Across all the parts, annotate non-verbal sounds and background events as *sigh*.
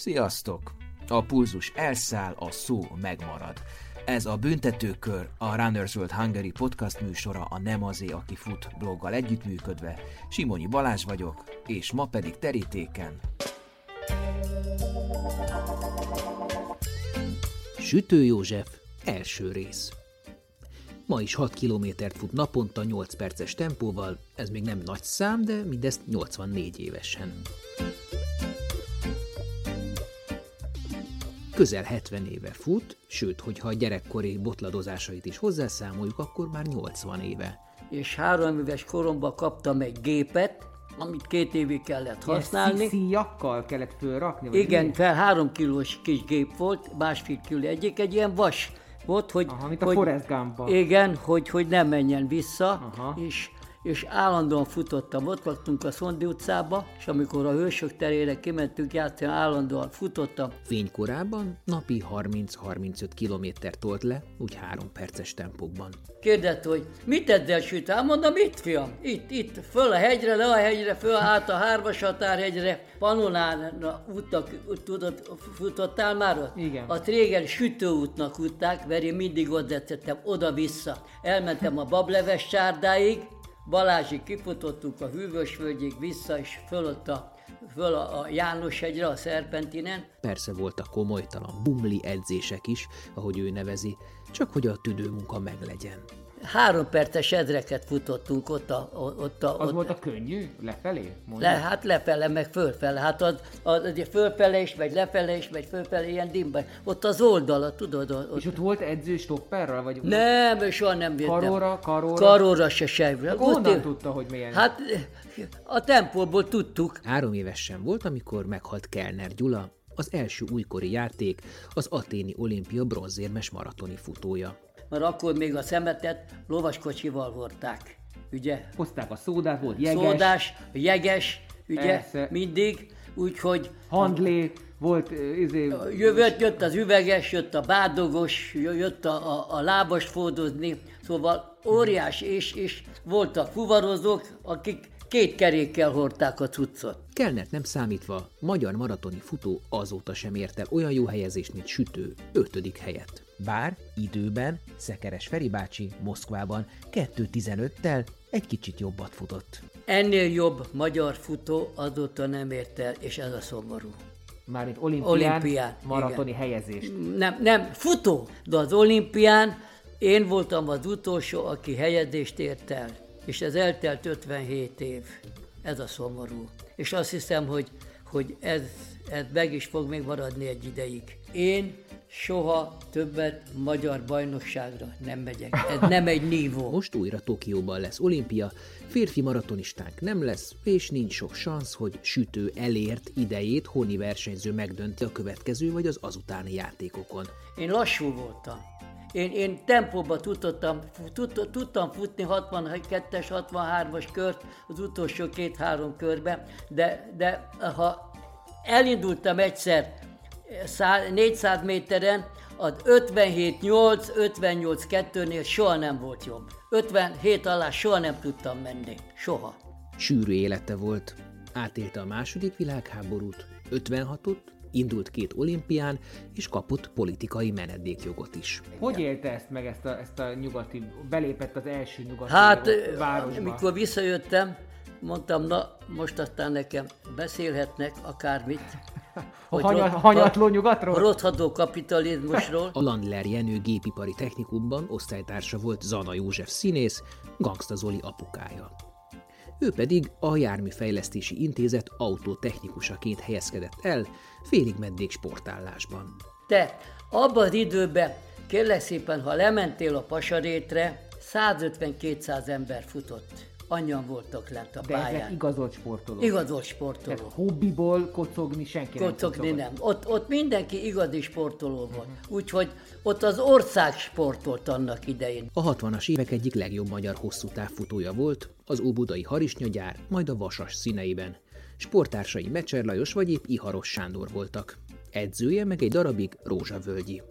Sziasztok! A pulzus elszáll, a szó megmarad. Ez a Büntetőkör, a Runners World Hungary podcast műsora a Nem azé, aki fut bloggal együttműködve. Simonyi Balázs vagyok, és ma pedig terítéken. Sütő József, első rész. Ma is 6 kilométert fut naponta 8 perces tempóval, ez még nem nagy szám, de mindezt 84 évesen. Közel 70 éve fut, sőt, hogyha a gyerekkori botladozásait is hozzászámoljuk, akkor már 80 éve. És három éves koromban kaptam egy gépet, amit két évig kellett használni. Szíjakkal kellett fölrakni? Vagy Igen, mi? fel három kilós kis gép volt, másfél kiló egyik, egy ilyen vas volt, hogy... Aha, mint a hogy. Igen, hogy, hogy ne menjen vissza, Aha. és, és állandóan futottam. Ott laktunk a Szondi utcába, és amikor a Hősök terére kimentünk játszani, állandóan futottam. Fénykorában napi 30-35 kilométer tolt le, úgy 3 perces tempókban. Kérdezte, hogy mit ezzel süt? Hát mondom, itt fiam, itt, itt, föl a hegyre, le a hegyre, föl át a hármas határhegyre, Panonán útnak, tudod, futottál már ott? Igen. A Tréger sütőútnak útták, mert én mindig ott tettem, oda-vissza. Elmentem a bableves csárdáig, Balázsig kifutottuk a hűvösvölgyig vissza, és föl ott a, föl a, a János hegyre, a Szerpentinen, Persze voltak komolytalan bumli edzések is, ahogy ő nevezi, csak hogy a tüdőmunka meglegyen. Három perces edreket futottunk ott a, ott a, Az ott, volt a könnyű? Lefelé? Mondja. Le, hát lefele, meg fölfele. Hát az, az, az fölfele is, megy lefele is, megy fölfele, ilyen dimba. Ott az oldala, tudod? Ott, És ott volt edző stopperrel? Vagy nem, soha nem bírtam. Karóra, karóra? Karóra se se. Honnan tudta, hogy milyen? Hát a tempóból tudtuk. Három éves sem volt, amikor meghalt Kellner Gyula, az első újkori játék, az aténi olimpia bronzérmes maratoni futója. Mert akkor még a szemetet lovaskocsival hordták. Ugye? Hozták a szódát, volt jeges, Szódás, jeges, ugye? Persze. Mindig. Úgyhogy handlé, volt izé, Jövött, jött az üveges, jött a bádogos, jött a, a, a lábas fódozni, szóval óriás, és, és voltak fuvarozók, akik két kerékkel hordták a cuccot. Kellnert nem számítva, magyar maratoni futó azóta sem ért el olyan jó helyezést, mint sütő, ötödik helyet. Bár időben Szekeres Feri bácsi Moszkvában 2.15-tel egy kicsit jobbat futott. Ennél jobb magyar futó azóta nem ért el, és ez a szomorú. mármint olimpián, Olimpián, maratoni igen. helyezést. Nem, nem, futó, de az olimpián én voltam az utolsó, aki helyezést ért el. És ez eltelt 57 év. Ez a szomorú. És azt hiszem, hogy, hogy ez, ez meg is fog még maradni egy ideig. Én soha többet magyar bajnokságra nem megyek. Ez nem egy nívó. *laughs* Most újra Tokióban lesz olimpia, férfi maratonistánk nem lesz, és nincs sok szansz, hogy sütő elért idejét honi versenyző megdönti a következő vagy az azutáni játékokon. Én lassú voltam. Én, én tempóba tudtam, tud, tudtam futni 62-es, 63-as kört az utolsó két-három körben, de, de ha elindultam egyszer 400 méteren, az 57-8, 58-2-nél soha nem volt jobb. 57 alá soha nem tudtam menni. Soha. Sűrű élete volt. Átélte a második világháborút, 56-ot, indult két olimpián, és kapott politikai menedékjogot is. Hogy élte ezt meg, ezt a, ezt a nyugati, belépett az első nyugati Hát, városba? amikor visszajöttem, mondtam, na, most aztán nekem beszélhetnek akármit. A hanya, rot- hanyatló a nyugatról? rothadó kapitalizmusról. *laughs* A Landler Jenő gépipari technikumban osztálytársa volt Zana József színész, Gangsta Zoli apukája. Ő pedig a Járműfejlesztési Intézet autótechnikusaként helyezkedett el, félig meddig sportállásban. Te abban az időben, kérlek szépen, ha lementél a pasarétre, 150-200 ember futott. Annyian voltak lent a De ezek igazolt sportolók. Igazolt sportoló. Tehát hobbiból kocogni senki Kocogni nem nem. Ott, ott mindenki igazi sportoló volt. Úgyhogy ott az ország sportolt annak idején. A 60-as évek egyik legjobb magyar hosszú távfutója volt, az óbudai harisnyagyár, majd a vasas színeiben. Sportársai Mecser Lajos vagy épp Iharos Sándor voltak. Edzője meg egy darabig Rózsavölgyi.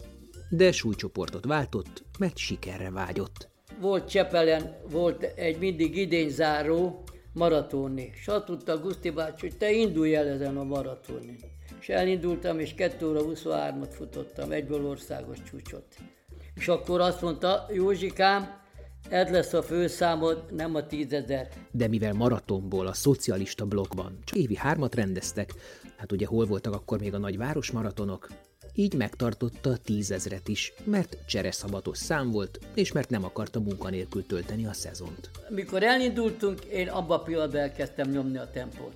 De súlycsoportot váltott, mert sikerre vágyott. Volt Csepelen, volt egy mindig idényzáró maratoni. És azt tudta Guszti bácsi, hogy te indulj el ezen a maratonin. és elindultam, és 2 óra 23-at futottam, egyből országos csúcsot. És akkor azt mondta, Józsikám, ez lesz a főszámod, nem a tízezer. De mivel maratonból a szocialista blokkban csak évi hármat rendeztek, hát ugye hol voltak akkor még a nagy városmaratonok, így megtartotta a tízezret is, mert csereszabatos szám volt, és mert nem akarta munkanélkül tölteni a szezont. Mikor elindultunk, én abba a pillanatban elkezdtem nyomni a tempót.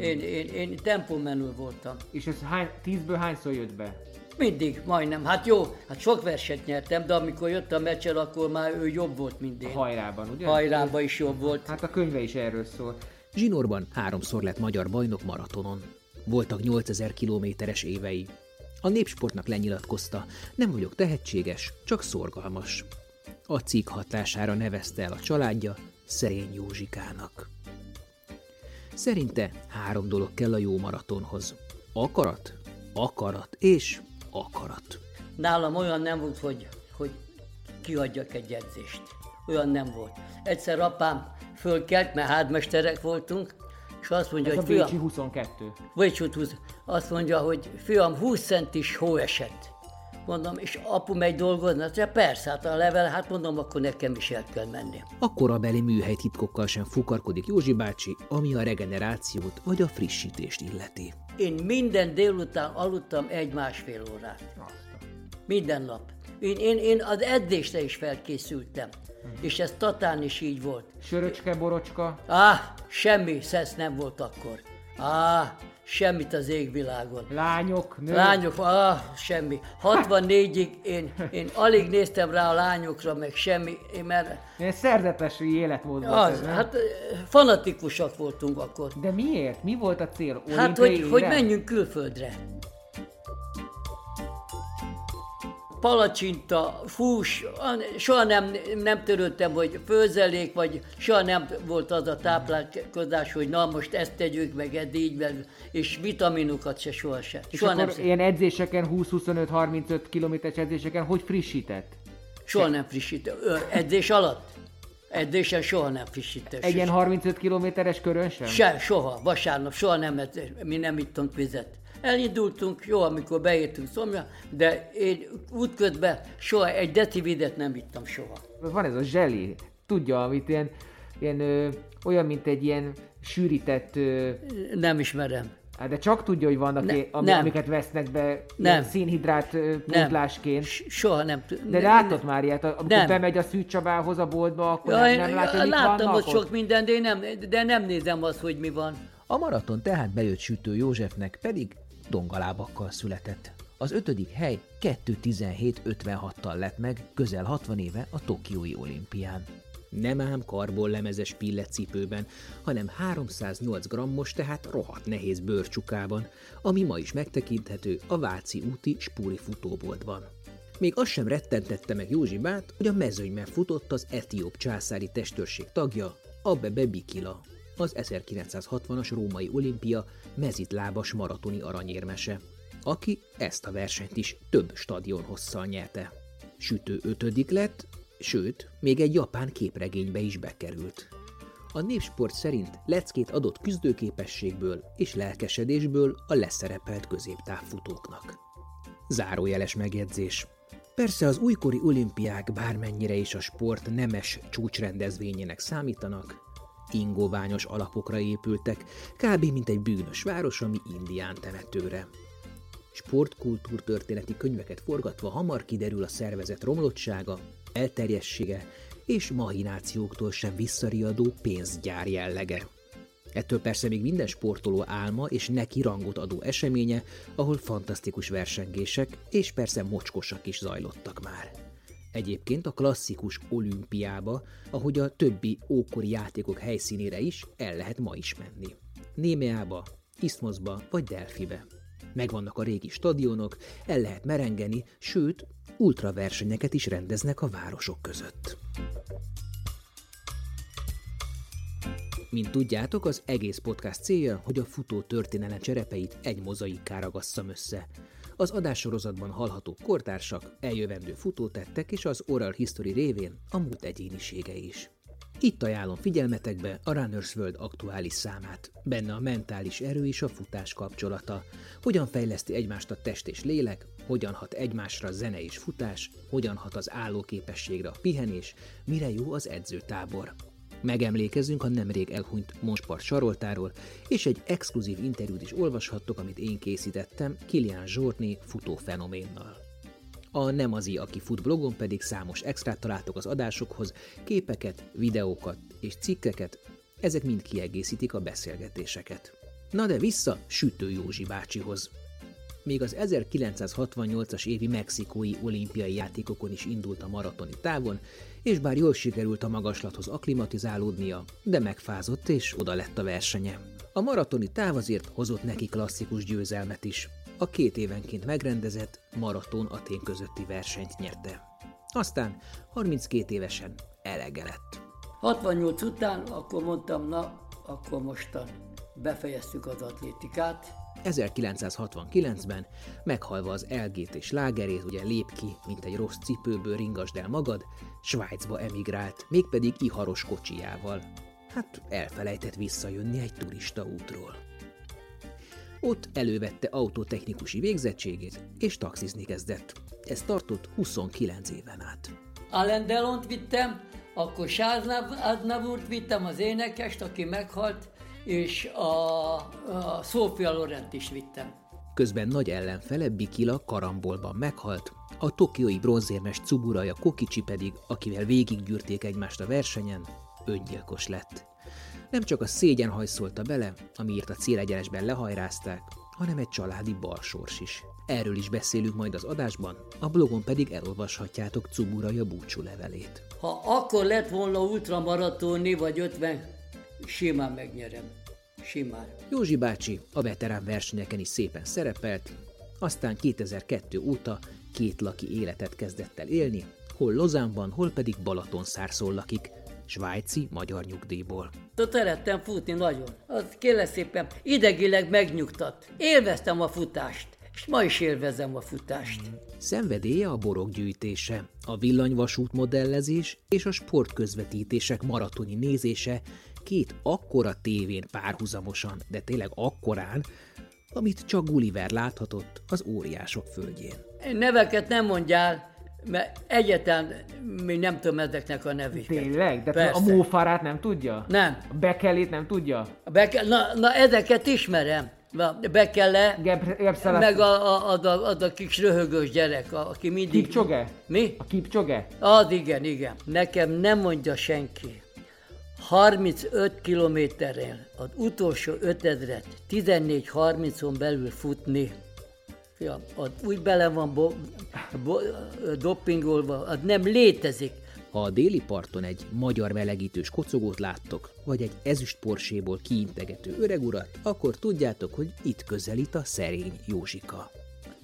Én, én, én tempómenő voltam. És ez hány, tízből hányszor jött be? Mindig, majdnem. Hát jó, hát sok verset nyertem, de amikor jött a meccser, akkor már ő jobb volt, mint én. A hajrában, ugye? Hajrában is jobb volt. Hát a könyve is erről szól. Zsinórban háromszor lett magyar bajnok maratonon. Voltak 8000 kilométeres évei. A népsportnak lenyilatkozta, nem vagyok tehetséges, csak szorgalmas. A cikk hatására nevezte el a családja Szerény Józsikának. Szerinte három dolog kell a jó maratonhoz. Akarat, akarat és akarat. Nálam olyan nem volt, hogy, hogy kiadjak egy edzést. Olyan nem volt. Egyszer apám fölkelt, mert hádmesterek voltunk, és azt mondja, Ez a hogy Bécsi fiam, 22. vagy 20, azt mondja, hogy fiam, 20 centis hó esett. Mondom, és apu megy dolgozni? Mondja, persze, hát a level, hát mondom, akkor nekem is el kell menni. A korabeli műhelytitkokkal sem fukarkodik Józsi bácsi, ami a regenerációt vagy a frissítést illeti. Én minden délután aludtam egy-másfél órát. Minden nap. Én, én, én az edzésre is felkészültem. És ez Tatán is így volt. Söröcske, borocska. Á, semmi szesz nem volt akkor. Á, semmit az égvilágon. Lányok, nők. Lányok, ah, semmi. 64-ig én, én alig néztem rá a lányokra, meg semmi, én mert Ilyen szerzetes életmód volt az, ez, nem? hát eh, fanatikusak voltunk akkor. De miért? Mi volt a cél? Hát, Olimpiai hogy, hogy érem? menjünk külföldre. Palacsinta, fús, soha nem, nem törődtem, hogy főzelék, vagy soha nem volt az a táplálkozás, hogy na most ezt tegyük, meg ezt így, meg, és vitaminokat se soha se. És Soha nem, akkor ilyen edzéseken, 20-25-35 kilométeres edzéseken, hogy frissített? soha nem frissít. Ö, Edzés alatt? Edzésen soha nem frissítés. Egy ilyen 35 kilométeres körön sem? Se, soha, vasárnap, soha nem, edzés, mi nem ittunk vizet. Elindultunk, jó, amikor beértünk szomja, de én útközben soha egy deci vizet nem ittam soha. Van ez a zseli, tudja, amit ilyen, ilyen ö, olyan, mint egy ilyen sűrített, ö, Nem ismerem. hát de csak tudja, hogy vannak, Ne- ami, nem. amiket vesznek be Nem. szénhidrát Nem. pótlásként. Soha nem. De ne- látott már ilyet, amikor Nem. bemegy a Szűcs Csabához a boltba, akkor Ja, nem, én, nem látja, láttam vannak ott sok mindent, de, én nem, de nem nézem azt, hogy mi van. A maraton tehát bejött sütő Józsefnek pedig dongalábakkal született. Az ötödik hely 2.17.56-tal lett meg közel 60 éve a Tokiói olimpián. Nem ám karbon lemezes pilletcipőben, hanem 308 grammos, tehát rohadt nehéz bőrcsukában, ami ma is megtekinthető a Váci úti spúri futóboltban. Még az sem rettentette meg Józsi bát, hogy a mezőnyben futott az etióp császári testőrség tagja, Abebe Bikila, az 1960-as római olimpia mezitlábas maratoni aranyérmese, aki ezt a versenyt is több stadion hosszal nyerte. Sütő ötödik lett, sőt, még egy japán képregénybe is bekerült. A népsport szerint leckét adott küzdőképességből és lelkesedésből a leszerepelt középtávfutóknak. Zárójeles megjegyzés. Persze az újkori olimpiák bármennyire is a sport nemes csúcsrendezvényének számítanak, ingoványos alapokra épültek, kb. mint egy bűnös város, ami indián temetőre. Sportkultúrtörténeti könyveket forgatva hamar kiderül a szervezet romlottsága, elterjessége és mahinációktól sem visszariadó pénzgyár jellege. Ettől persze még minden sportoló álma és neki rangot adó eseménye, ahol fantasztikus versengések és persze mocskosak is zajlottak már. Egyébként a klasszikus olimpiába, ahogy a többi ókori játékok helyszínére is el lehet ma is menni. Némeába, Iszmoszba vagy Delfibe. Megvannak a régi stadionok, el lehet merengeni, sőt, ultraversenyeket is rendeznek a városok között. Mint tudjátok, az egész podcast célja, hogy a futó történelem cserepeit egy mozaikká ragasszam össze. Az adássorozatban hallható kortársak, eljövendő futótettek és az oral history révén a múlt egyénisége is. Itt ajánlom figyelmetekbe a Runners World aktuális számát. Benne a mentális erő és a futás kapcsolata. Hogyan fejleszti egymást a test és lélek, hogyan hat egymásra zene és futás, hogyan hat az állóképességre a pihenés, mire jó az edzőtábor. Megemlékezünk a nemrég elhunyt Monspart Saroltáról, és egy exkluzív interjút is olvashattok, amit én készítettem Kilian Zsortné futófenoménnal. A Nem azi, aki fut blogon pedig számos extrát találtok az adásokhoz, képeket, videókat és cikkeket, ezek mind kiegészítik a beszélgetéseket. Na de vissza Sütő Józsi bácsihoz. Még az 1968-as évi mexikói olimpiai játékokon is indult a maratoni távon, és bár jól sikerült a magaslathoz aklimatizálódnia, de megfázott és oda lett a versenye. A maratoni táv azért hozott neki klasszikus győzelmet is. A két évenként megrendezett Maraton Atén közötti versenyt nyerte. Aztán 32 évesen elege lett. 68 után akkor mondtam, na, akkor mostan befejeztük az atlétikát, 1969-ben, meghalva az elgét és lágerét, ugye lép ki, mint egy rossz cipőből ringasd el magad, Svájcba emigrált, mégpedig iharos kocsijával. Hát elfelejtett visszajönni egy turista útról. Ott elővette autótechnikusi végzettségét, és taxizni kezdett. Ez tartott 29 éven át. Alain Delont vittem, akkor Sáznav Adnavurt vittem, az énekest, aki meghalt, és a, a Sofia Lorent is vittem. Közben nagy ellenfele Bikila karambolban meghalt, a tokiói bronzérmes Cuburaja Kokicsi pedig, akivel végiggyűrték egymást a versenyen, öngyilkos lett. Nem csak a szégyen hajszolta bele, amiért a célegyenesben lehajrázták, hanem egy családi balsors is. Erről is beszélünk majd az adásban, a blogon pedig elolvashatjátok Cuburaja búcsú levelét. Ha akkor lett volna ultramaratoni vagy 50 simán megnyerem. Simán. Józsi bácsi a veterán versenyeken is szépen szerepelt, aztán 2002 óta két laki életet kezdett el élni, hol Lozánban, hol pedig Balatonszárszól lakik, svájci magyar nyugdíjból. Ott szerettem futni nagyon. Az kérlek szépen idegileg megnyugtat. Élveztem a futást és ma is élvezem a futást. Szenvedélye a borok gyűjtése, a villanyvasút modellezés és a sportközvetítések maratoni nézése két akkora tévén párhuzamosan, de tényleg akkorán, amit csak Gulliver láthatott az óriások földjén. Neveket nem mondjál, mert egyetlen még nem tudom ezeknek a nevét. Tényleg? De Persze. a mófarát nem tudja? Nem. A bekelét nem tudja? A beke... na, na, ezeket ismerem. Be kell le, meg a, a, a, a, a, a kis röhögös gyerek, a, aki mindig... Kipcsoge? Mi? A Kipcsoge? Az igen, igen. Nekem nem mondja senki. 35 kilométerrel az utolsó 5000-et 14-30-on belül futni, ja, az úgy bele van bo, bo, dopingolva, az nem létezik. Ha a déli parton egy magyar melegítős kocogót láttok, vagy egy ezüst porséból kiintegető öregurat, akkor tudjátok, hogy itt közelít a szerény Józsika.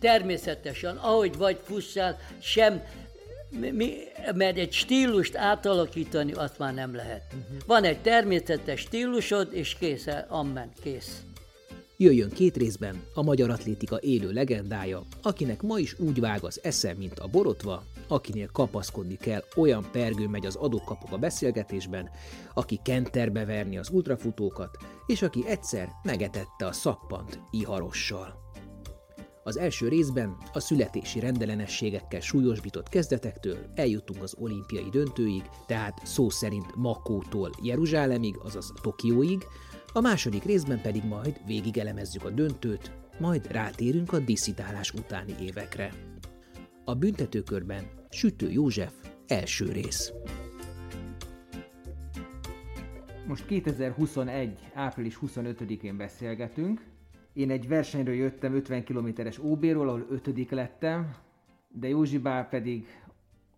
Természetesen, ahogy vagy fussál, sem mi, mert egy stílust átalakítani azt már nem lehet. Uh-huh. Van egy természetes stílusod, és kész, ammen, kész. Jöjjön két részben a magyar atlétika élő legendája, akinek ma is úgy vág az esze, mint a borotva, akinél kapaszkodni kell, olyan pergő megy az adókapok a beszélgetésben, aki kenterbe verni az ultrafutókat, és aki egyszer megetette a szappant iharossal. Az első részben a születési rendellenességekkel súlyosbított kezdetektől eljutunk az olimpiai döntőig, tehát szó szerint Makótól Jeruzsálemig, azaz Tokióig, a második részben pedig majd végigelemezzük a döntőt, majd rátérünk a diszidálás utáni évekre. A büntetőkörben Sütő József első rész. Most 2021. április 25-én beszélgetünk, én egy versenyről jöttem 50 kilométeres OB-ról, ahol ötödik lettem, de Józsi Bál pedig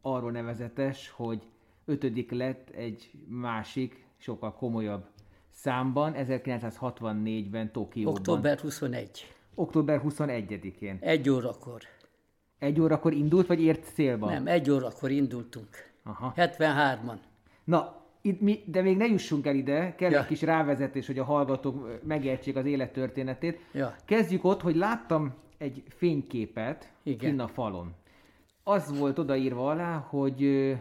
arról nevezetes, hogy ötödik lett egy másik, sokkal komolyabb számban, 1964-ben Tokióban. Október 21. Október 21-én. Egy órakor. Egy órakor indult, vagy ért célba? Nem, egy órakor indultunk. Aha. 73-an. Na, itt mi, de még ne jussunk el ide, kell ja. egy kis rávezetés, hogy a hallgatók megértsék az élettörténetét. Ja. Kezdjük ott, hogy láttam egy fényképet Igen. kinn a falon. Az volt odaírva alá, hogy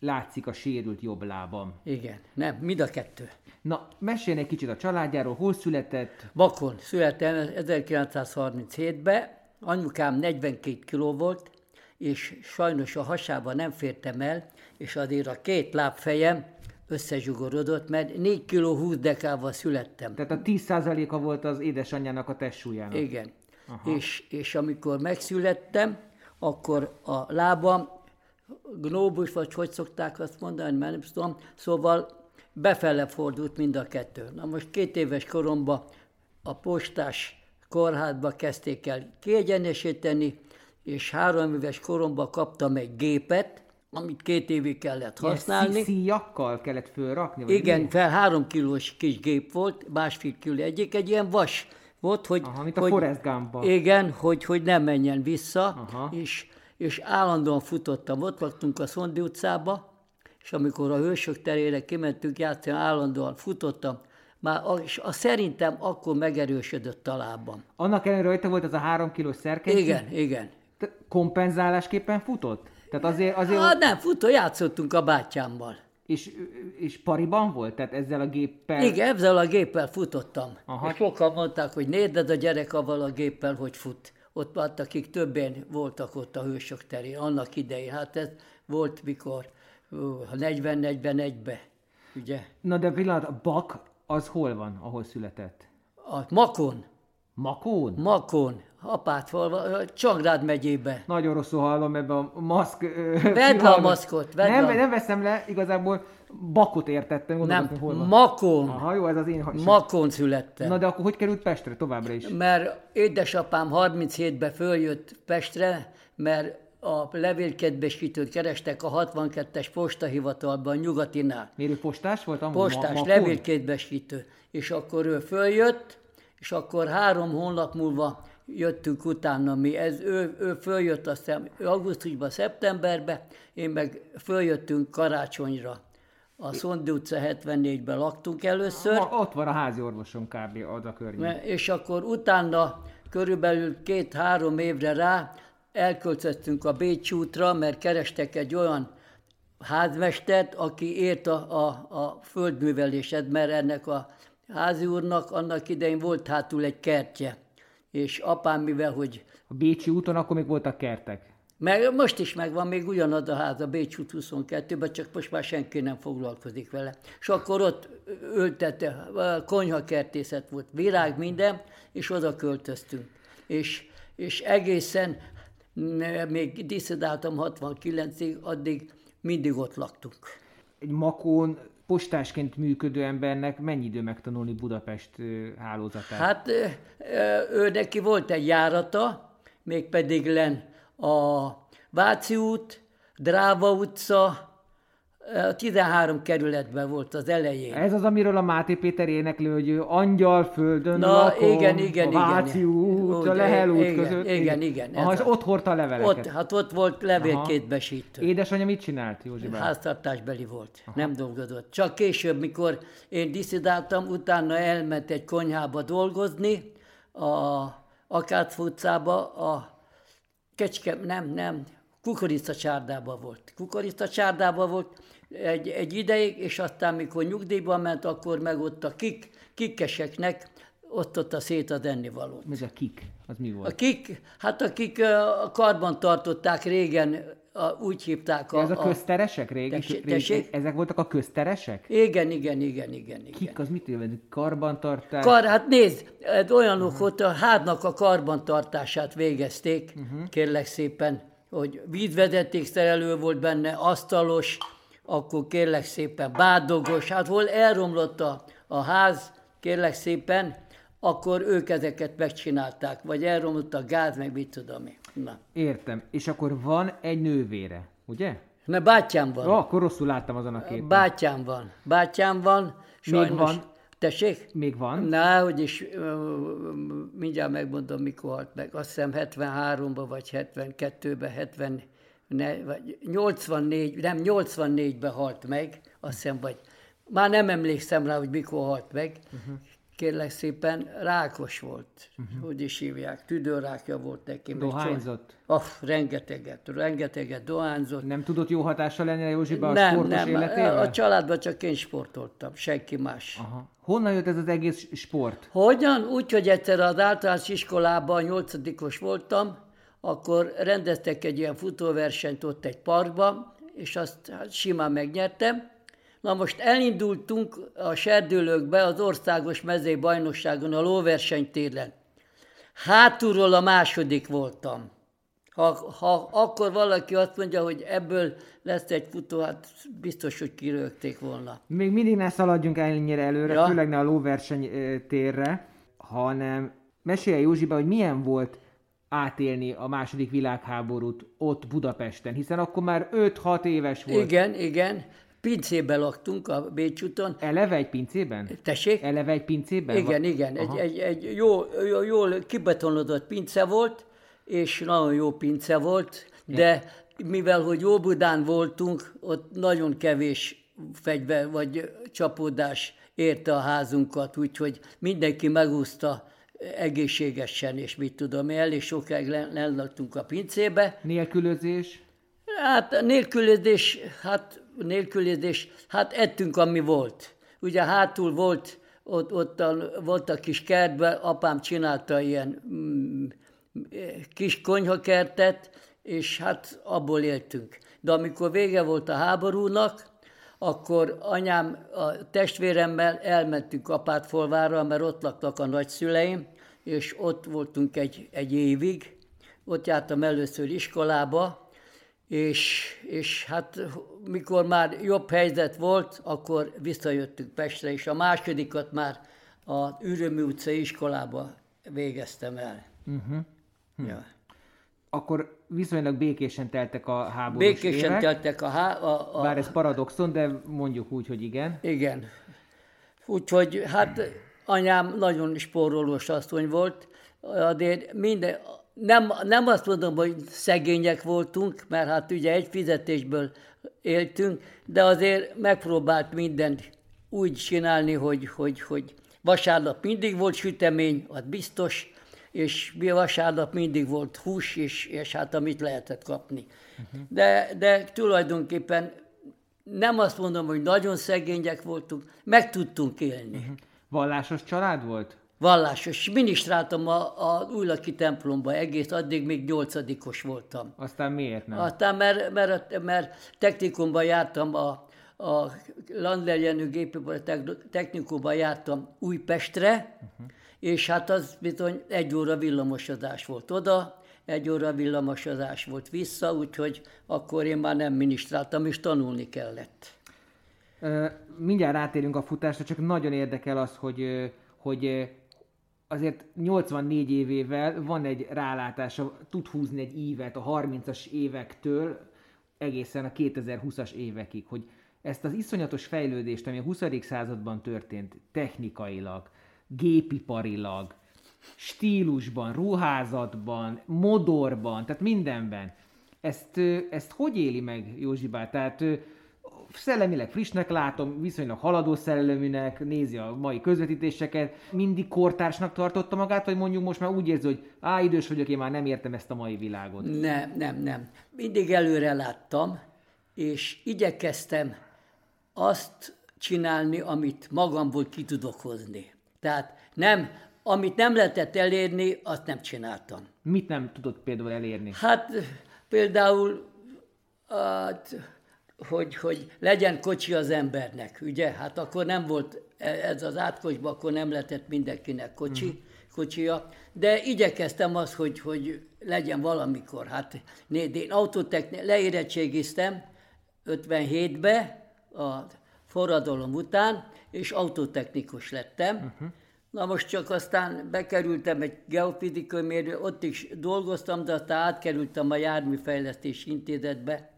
látszik a sérült jobb lábam. Igen, nem, mind a kettő. Na, mesélj egy kicsit a családjáról, hol született? Bakon születtem 1937-ben, anyukám 42 kiló volt, és sajnos a hasába nem fértem el, és azért a két lábfejem összezsugorodott, mert 4 kiló 20 dekával születtem. Tehát a 10%-a volt az édesanyjának a testsúlyának. Igen. És, és amikor megszülettem, akkor a lábam gnóbus, vagy hogy szokták azt mondani, mert nem tudom, szóval befele fordult mind a kettő. Na most két éves koromban a postás kórházba kezdték el kiegyenesíteni, és három éves koromban kaptam egy gépet, amit két évig kellett használni. Ilyen szíjakkal kellett fölrakni? Vagy Igen, mi? fel három kilós kis gép volt, másfél kiló egyik, egy ilyen vas volt, hogy... Aha, mint a hogy, Forrest Gumpban. Igen, hogy, hogy nem menjen vissza, Aha. és, és állandóan futottam. Ott laktunk a Szondi utcába, és amikor a Hősök terére kimentünk játszani, állandóan futottam, már a, és a, szerintem akkor megerősödött a lábam. Annak ellenére rajta volt az a három kilós szerkentyű? Igen, igen. Te kompenzálásképpen futott? Tehát azért, azért Hát nem, futó, játszottunk a bátyámmal. és, és pariban volt? Tehát ezzel a géppel? Igen, ezzel a géppel futottam. Aha. És sokan mondták, hogy nézd a gyerek avval a géppel, hogy fut. Ott volt, akik többen voltak ott a hősök terén, annak idején. Hát ez volt mikor, ú, 40-41-be, ugye? Na de pillanat, a bak az hol van, ahol született? A Makon, Makón? Makon, Apátfalva, Csangrád megyébe. Nagyon rosszul hallom ebbe a maszk... Vedd le a maszkot, vedd nem, le. nem veszem le, igazából bakot értettem, gondolom, Nem, hol van. Makon, Aha, jó, ez az én... Ha... Makon születtem. Na de akkor hogy került Pestre továbbra is? Mert édesapám 37-ben följött Pestre, mert a levélkedvesítőt kerestek a 62-es postahivatalban, nyugatinál. Miért ő postás volt? Amúgy? Postás, Makón? levélkétbesítő. És akkor ő följött, és akkor három hónap múlva jöttünk utána mi. Ez, ő, ő följött aztán augusztusban, szeptemberben, én meg följöttünk karácsonyra. A Szondi utca 74-ben laktunk először. Ma, ott van a házi orvosom kb. az a környék. És akkor utána körülbelül két-három évre rá elköltöztünk a Bécs útra, mert kerestek egy olyan házmestert, aki ért a, a, a földművelésed, mert ennek a házi úrnak annak idején volt hátul egy kertje. És apám, mivel hogy A Bécsi úton akkor még voltak kertek. meg, most is megvan még ugyanaz a ház a Bécs út 22-ben, csak most már senki nem foglalkozik vele. És akkor ott ültette, konyhakertészet volt, virág, minden, és oda költöztünk. És, és egészen, még diszedáltam 69-ig, addig mindig ott laktunk. Egy makón postásként működő embernek mennyi idő megtanulni Budapest hálózatát? Hát ő neki volt egy járata, mégpedig len a Váci út, Dráva utca, ö, 13 kerületben volt az elején. Ez az, amiről a Máté Péter éneklő, hogy ő angyal földön Na, lakom, igen, igen, a igen. Váci út, a Úgy, Lehel út igen, között. igen, igen, Aha, és ott hordta a leveleket. Ott, hát ott volt levélkétbesítő. Édesanyja mit csinált, Józsi bá? Háztartásbeli volt, Aha. nem dolgozott. Csak később, mikor én diszidáltam, utána elment egy konyhába dolgozni, a Akác utcába, a Kecske, nem, nem, kukoricacsárdában volt. Kukoricacsárdában volt egy, egy ideig, és aztán, mikor nyugdíjba ment, akkor meg ott a kik, kikeseknek osztotta szét az ennivalót. Ez a kik, az mi volt? Akik, hát akik a karban tartották régen, a, úgy hívták a... Ez a közteresek? Régi, Tessék- régi, ezek voltak a közteresek? Igen, igen, igen, igen, igen. Kik, az mit jelent? Karbantartás? Kar, hát nézd, olyanok uh-huh. ott a háznak a karbantartását végezték, uh-huh. kérlek szépen, hogy vízvezetékszerelő volt benne, asztalos, akkor kérlek szépen bádogos, hát hol elromlott a, a ház, kérlek szépen, akkor ők ezeket megcsinálták, vagy elromlott a gáz, meg mit tudom én. Na. Értem. És akkor van egy nővére, ugye? Mert bátyám van. Ó, akkor rosszul láttam azon a képen. Bátyám van. Bátyám van. Sajnos. van? Tessék? Még van? Na, hogy is mindjárt megmondom, mikor halt meg. Azt hiszem 73-ban, vagy 72-ben, 70, ne, vagy 84, nem, 84-ben halt meg, azt hiszem, vagy már nem emlékszem rá, hogy mikor halt meg. Uh-huh. Kérlek szépen, rákos volt, uh-huh. hogy is hívják, tüdőrákja volt neki. Dohányzott? Ah, rengeteget, rengeteget dohányzott. Nem tudott jó hatással lenni a Józsiba a nem, sportos nem, életével? a családban csak én sportoltam, senki más. Aha. Honnan jött ez az egész sport? Hogyan? Úgy, hogy egyszer az általános iskolában nyolcadikos voltam, akkor rendeztek egy ilyen futóversenyt ott egy parkba, és azt hát simán megnyertem, Na most elindultunk a serdülőkbe az országos mezei bajnokságon a lóversenytéren. Hátulról a második voltam. Ha, ha akkor valaki azt mondja, hogy ebből lesz egy futó, hát biztos, hogy kirögték volna. Még mindig ne szaladjunk ennyire előre, ja. főleg ne a lóverseny térre, hanem mesélj Józsiba, hogy milyen volt átélni a második világháborút ott Budapesten, hiszen akkor már 5-6 éves volt. Igen, igen. Pincébe laktunk a Bécs úton. Eleve egy pincében? Tessék? Eleve egy pincében? Igen, igen. Egy, egy, egy jó, jó, jól kibetonodott pince volt, és nagyon jó pince volt, de mivel, hogy Óbudán voltunk, ott nagyon kevés fegyver vagy csapódás érte a házunkat, úgyhogy mindenki megúszta egészségesen, és mit tudom, elég sokáig lennaktunk a pincébe. Nélkülözés? Hát nélkülözés, hát nélkülözés, hát ettünk, ami volt. Ugye hátul volt, ott, ott a, volt a kis kertben, apám csinálta ilyen mm, kis konyhakertet, és hát abból éltünk. De amikor vége volt a háborúnak, akkor anyám a testvéremmel elmentünk Apátfolvára, mert ott laktak a nagyszüleim, és ott voltunk egy, egy évig. Ott jártam először iskolába, és, és hát mikor már jobb helyzet volt, akkor visszajöttünk Pestre, és a másodikat már a Ürömi utca iskolába végeztem el. Uh-huh. Hm. Ja. Akkor viszonylag békésen teltek a háborús Békésen évek. teltek a, há- a, a... Bár ez paradoxon, de mondjuk úgy, hogy igen. Igen. Úgyhogy hát anyám nagyon spórolós asszony volt, de minden, nem, nem azt mondom, hogy szegények voltunk, mert hát ugye egy fizetésből éltünk, de azért megpróbált mindent úgy csinálni, hogy, hogy, hogy vasárnap mindig volt sütemény, az biztos, és mi vasárnap mindig volt hús, és, és hát amit lehetett kapni. Uh-huh. De, de tulajdonképpen nem azt mondom, hogy nagyon szegények voltunk, meg tudtunk élni. Uh-huh. Vallásos család volt? Vallásos. Minisztráltam a, a Újlaki templomba egész, addig még nyolcadikos voltam. Aztán miért nem? Aztán, mert, mert, mert technikumban jártam a, a Landler Jenő technikumban jártam Újpestre, uh-huh. és hát az bizony egy óra villamosodás volt oda, egy óra villamosodás volt vissza, úgyhogy akkor én már nem minisztráltam, és tanulni kellett. mindjárt rátérünk a futásra, csak nagyon érdekel az, hogy, hogy azért 84 évével van egy rálátása, tud húzni egy évet a 30-as évektől egészen a 2020-as évekig, hogy ezt az iszonyatos fejlődést, ami a 20. században történt, technikailag, gépiparilag, stílusban, ruházatban, modorban, tehát mindenben, ezt, ezt hogy éli meg Józsibá? Tehát szellemileg frissnek látom, viszonylag haladó szelleműnek, nézi a mai közvetítéseket, mindig kortársnak tartotta magát, vagy mondjuk most már úgy érzi, hogy á, idős vagyok, én már nem értem ezt a mai világot. Nem, nem, nem. Mindig előre láttam, és igyekeztem azt csinálni, amit magamból ki tudok hozni. Tehát nem, amit nem lehetett elérni, azt nem csináltam. Mit nem tudott például elérni? Hát például hát, hogy, hogy legyen kocsi az embernek, ugye? Hát akkor nem volt ez az átkocsban, akkor nem lehetett mindenkinek kocsi, uh-huh. kocsija, de igyekeztem az, hogy, hogy legyen valamikor. Hát én autotechni, leérettségiztem 57-be, a forradalom után, és autotechnikus lettem. Uh-huh. Na most csak aztán bekerültem egy geofizikai mérő, ott is dolgoztam, de aztán átkerültem a Járműfejlesztési Intézetbe,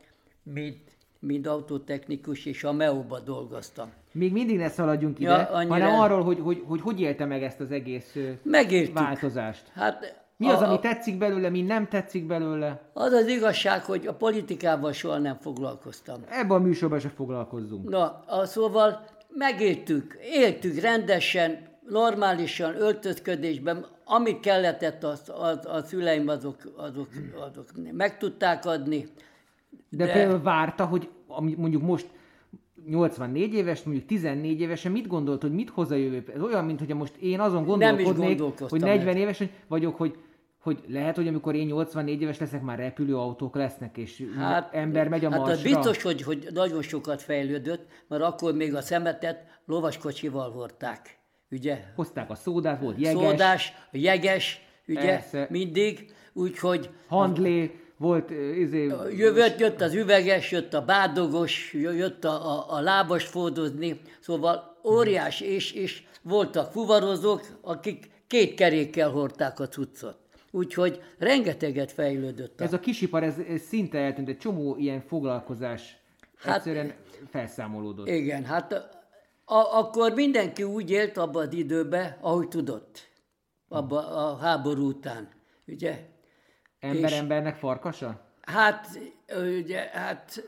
mint mint autotechnikus, és a MEO-ba dolgoztam. Még mindig ne szaladjunk ide, ja, annyira... hanem arról, hogy, hogy, hogy hogy élte meg ezt az egész Megértük. változást. Hát mi az, a, ami tetszik belőle, mi nem tetszik belőle? Az az igazság, hogy a politikával soha nem foglalkoztam. Ebben a műsorban se foglalkozzunk. Na, a, szóval megéltük, éltük rendesen, normálisan öltözködésben, amit kellett, az, az, a szüleim azok, azok, azok meg tudták adni. De, de például várta, hogy mondjuk most 84 éves, mondjuk 14 évesen mit gondolt, hogy mit hoz a jövő? Ez olyan, mint hogy most én azon gondolkodnék, hogy 40 éves vagyok, hogy hogy lehet, hogy amikor én 84 éves leszek, már repülőautók lesznek, és hát, ember megy a hát marsra. Hát biztos, hogy, hogy nagyon sokat fejlődött, mert akkor még a szemetet lovaskocsival hordták, ugye? Hozták a szódát, volt jeges. Szódás, jeges, ugye, Persze. mindig, úgyhogy... Handlé, volt izé... Jövött, jött az üveges, jött a bádogos, jött a, a, a lábas fódozni, szóval óriás, és, és voltak fuvarozók, akik két kerékkel hordták a cuccot. Úgyhogy rengeteget fejlődött. Ez a kisipar, ez, ez szinte eltűnt, egy csomó ilyen foglalkozás hát, egyszerűen felszámolódott. Igen, hát a, akkor mindenki úgy élt abban az időben, ahogy tudott, abba a háború után, ugye? Ember és, embernek farkasa? Hát, ugye, hát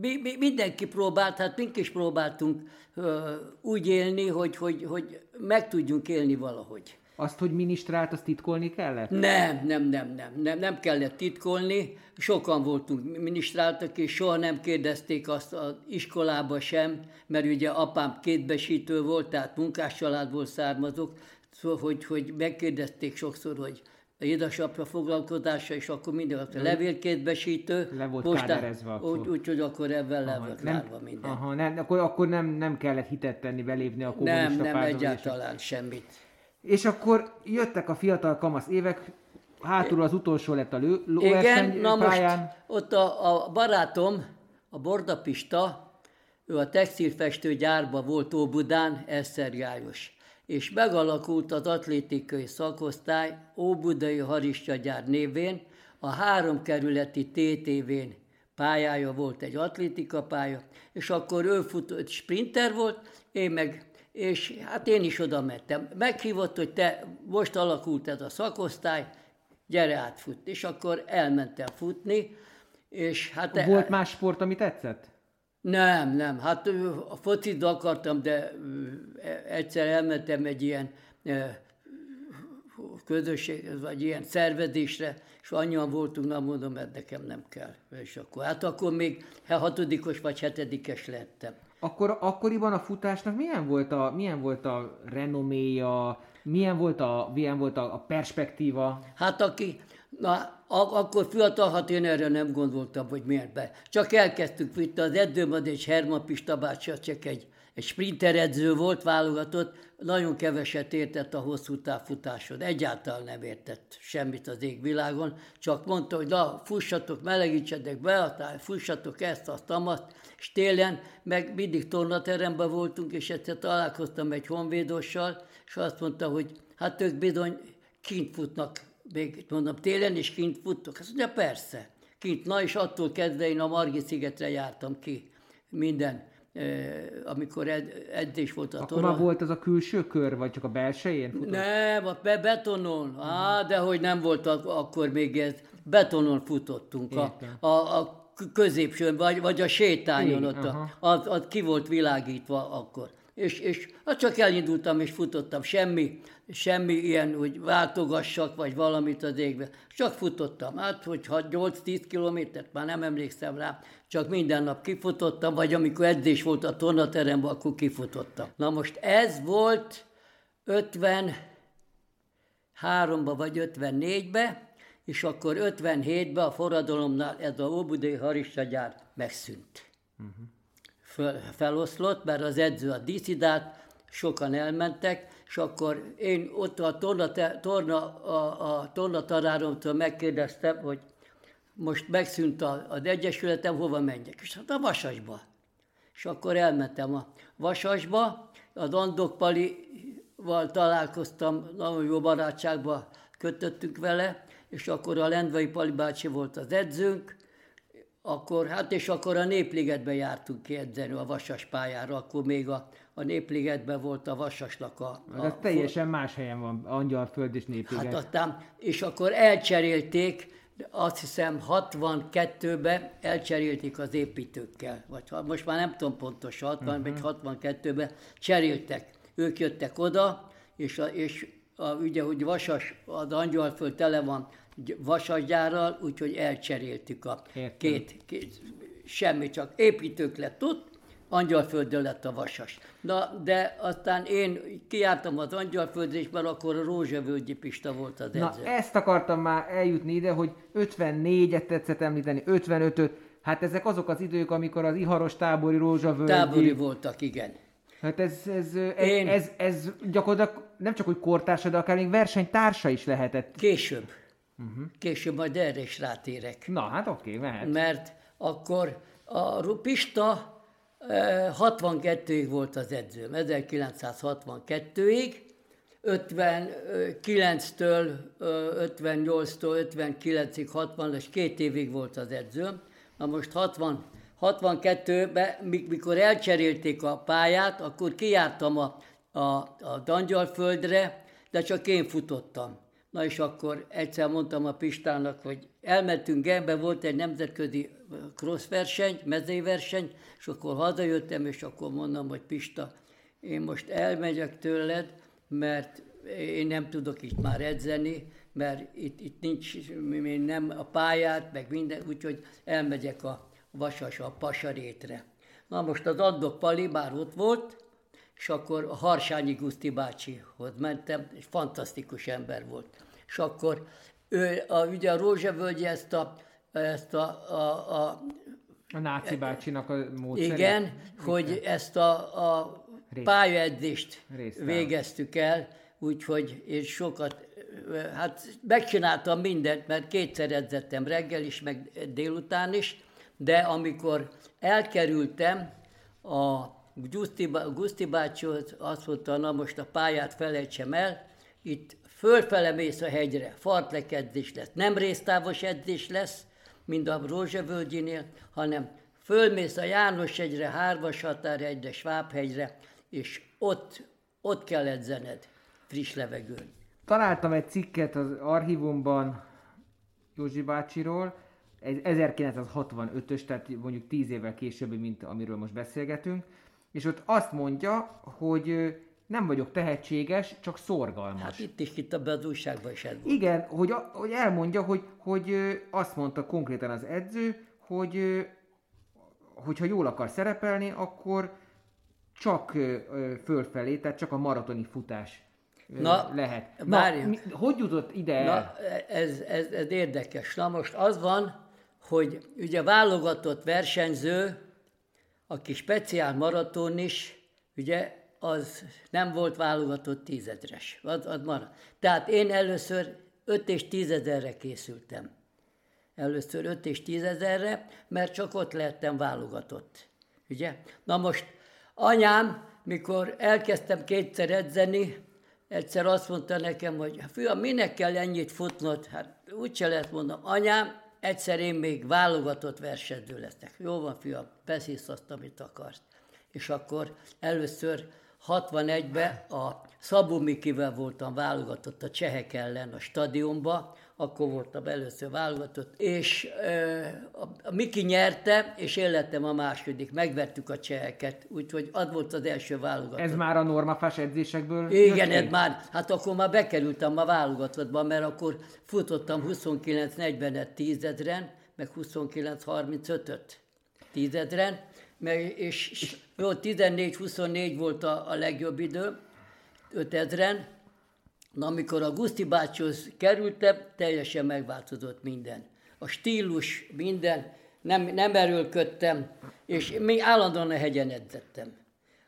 mi, mi, mindenki próbált, hát mink is próbáltunk uh, úgy élni, hogy, hogy, hogy meg tudjunk élni valahogy. Azt, hogy minisztrált, azt titkolni kellett? Nem, nem, nem, nem, nem, nem kellett titkolni. Sokan voltunk minisztráltak, és soha nem kérdezték azt az iskolába sem, mert ugye apám kétbesítő volt, tehát munkáscsaládból származok, szóval, hogy, hogy megkérdezték sokszor, hogy édesapja foglalkozása, és akkor minden a levélkétbesítő. Le volt postán, Úgy, úgy, hogy akkor ebben le volt nem, minden. Aha, nem, akkor, akkor nem, nem kellett hitet tenni, belépni a kommunista Nem, nem, egyáltalán semmit. És akkor jöttek a fiatal kamasz évek, hátul az utolsó lett a lő, Igen, na pályán. most ott a, a barátom, a Bordapista, ő a textilfestő gyárba volt Óbudán, Eszer János. És megalakult az atlétikai szakosztály Óbudai Haristya gyár névén, a három kerületi TTV-n pályája volt egy atlétika pálya, és akkor ő futott, sprinter volt, én meg és hát én is oda mentem. Meghívott, hogy te most alakult ez a szakosztály, gyere átfut. És akkor elmentem futni, és hát... Volt más sport, ami tetszett? Nem, nem. Hát a focit akartam, de egyszer elmentem egy ilyen közösség, vagy ilyen szervezésre, és annyian voltunk, nem mondom, mert nekem nem kell. És akkor, hát akkor még hatodikos vagy hetedikes lettem. Akkor, akkoriban a futásnak milyen volt a, milyen volt a renoméja, milyen volt a, milyen volt a, a perspektíva? Hát aki, na, akkor fiatal, hát én erre nem gondoltam, hogy miért be. Csak elkezdtük itt az edzőmad és Herman Pista bácsi, csak egy, egy sprinter edző volt, válogatott, nagyon keveset értett a hosszú távfutásod. Egyáltalán nem értett semmit az égvilágon, csak mondta, hogy na, fussatok, melegítsetek be, fussatok ezt, azt, azt, és télen meg mindig tornateremben voltunk, és egyszer találkoztam egy honvédossal, és azt mondta, hogy hát ők bizony kint futnak, még mondom, télen is kint futtok. Azt mondja, persze, kint. Na, és attól kezdve én a Margit szigetre jártam ki minden amikor ed, edzés volt a Akkor már volt az a külső kör, vagy csak a belsején futott? Nem, a be, betonon. Á, de hogy nem volt akkor még ez. Betonon futottunk. A, a, a középső, vagy, vagy a sétányon ott, a, az, az ki volt világítva akkor. És, és hát csak elindultam és futottam, semmi, semmi ilyen, hogy váltogassak, vagy valamit az égbe. Csak futottam. Hát, hogyha 8-10 kilométert, már nem emlékszem rá, csak minden nap kifutottam, vagy amikor edzés volt a tornateremben, akkor kifutottam. Na most ez volt 53-ba vagy 54-be, és akkor 57-ben a forradalomnál ez a Óbudai Haristagyár megszűnt. Uh-huh. Fel, feloszlott, mert az edző a diszidált, sokan elmentek, és akkor én ott a torna, torna, a, a tornataráromtól megkérdeztem, hogy most megszűnt a, az egyesületem, hova menjek? És hát a Vasasba. És akkor elmentem a Vasasba, az Andok Palival találkoztam, nagyon jó barátságba kötöttünk vele, és akkor a Lendvai Pali bácsi volt az edzőnk, akkor, hát és akkor a Népligetbe jártunk ki edzeni a Vasas pályára, akkor még a, a Népligetben volt a Vasasnak a... a Ez teljesen más helyen van, Angyalföld és Népliget. Hát aztán, és akkor elcserélték, azt hiszem 62-ben elcserélték az építőkkel, vagy most már nem tudom pontosan, 60 uh-huh. vagy 62-ben cseréltek. Ők jöttek oda, és, a, és a, ugye, hogy Vasas, az Angyalföld tele van vasasgyárral, úgyhogy elcseréltük a két, két, semmi, csak építők lett ott, Angyalföldön lett a vasas. Na, de aztán én kiártam az Angyalföldre, és már akkor a Rózsavölgyi Pista volt az edző. Na, ezt akartam már eljutni ide, hogy 54-et tetszett említeni, 55-öt, hát ezek azok az idők, amikor az Iharos tábori Rózsavölgyi... Tábori voltak, igen. Hát ez, ez, ez, Én... ez, ez gyakorlatilag nem csak hogy kortársa, de akár még versenytársa is lehetett. Később. Uh-huh. Később majd erre is rátérek. Na, hát oké, okay, mehet. Mert akkor a Pista 62-ig volt az edzőm, 1962-ig, 59-től 58-tól 59-ig, 60 és két évig volt az edzőm. Na most 60, 62-ben, mikor elcserélték a pályát, akkor kijártam a, a, a Dangyalföldre, de csak én futottam. Na és akkor egyszer mondtam a Pistának, hogy elmentünk Genbe, volt egy nemzetközi cross verseny, mezőverseny, és akkor hazajöttem, és akkor mondom, hogy Pista, én most elmegyek tőled, mert én nem tudok itt már edzeni, mert itt, itt nincs nem a pályát, meg minden, úgyhogy elmegyek a Vasas, a Pasarétre. Na most az Addok Pali már ott volt, és akkor a Harsányi Guszti bácsihoz mentem, és fantasztikus ember volt. És akkor ő, a, ugye a Rózsavölgyi ezt a, ezt a, a, a a náci bácsinak a módszerét? Igen, hogy ezt a, a pályaedzést végeztük el, úgyhogy én sokat, hát megcsináltam mindent, mert kétszer edzettem reggel is, meg délután is, de amikor elkerültem a Guszti, Guszti bácsihoz, azt mondta, na most a pályát felejtsem el, itt fölfele mész a hegyre, fartlek edzés lesz, nem résztávos edzés lesz, mint a Rózsavölgyinél, hanem fölmész a János-hegyre, Hárvas határhegyre, Svábhegyre, és ott, ott kell edzened friss levegőn. Találtam egy cikket az archívumban Józsi bácsiról, ez 1965-ös, tehát mondjuk 10 évvel később, mint amiről most beszélgetünk, és ott azt mondja, hogy nem vagyok tehetséges, csak szorgalmas. Hát itt is itt a újságban is ez volt. Igen, hogy, hogy elmondja, hogy, hogy azt mondta konkrétan az edző, hogy hogyha jól akar szerepelni, akkor csak fölfelé, tehát csak a maratoni futás Na, lehet. Na, mi, hogy jutott ide Na, ez, ez, ez érdekes. Na most az van, hogy ugye válogatott versenyző, aki speciál maraton is, ugye az nem volt válogatott tízezres. Az, az marad. Tehát én először 5 és 10 ezerre készültem. Először 5 és 10 ezerre, mert csak ott lehettem válogatott. Ugye? Na most anyám, mikor elkezdtem kétszer edzeni, egyszer azt mondta nekem, hogy fiam, minek kell ennyit futnod? Hát úgyse lehet mondom, anyám, egyszer én még válogatott versenyző leszek. Jó van, fiam, beszélsz azt, amit akarsz. És akkor először 61-ben a Szabó Mikivel voltam válogatott a csehek ellen a stadionba, akkor voltam először válogatott, és a Miki nyerte, és én lettem a második, megvertük a cseheket, úgyhogy az volt az első válogatott. Ez már a normafás edzésekből Igen, ez már, hát akkor már bekerültem a válogatottba, mert akkor futottam 29-40-et tízedren, meg 29-35-öt tízedren, meg, és, jó, 14-24 volt a, a legjobb idő, 5000-en, Na, amikor a Guszti bácsihoz kerültem, teljesen megváltozott minden. A stílus, minden, nem, nem erőlködtem, és mi állandóan a hegyen edzettem.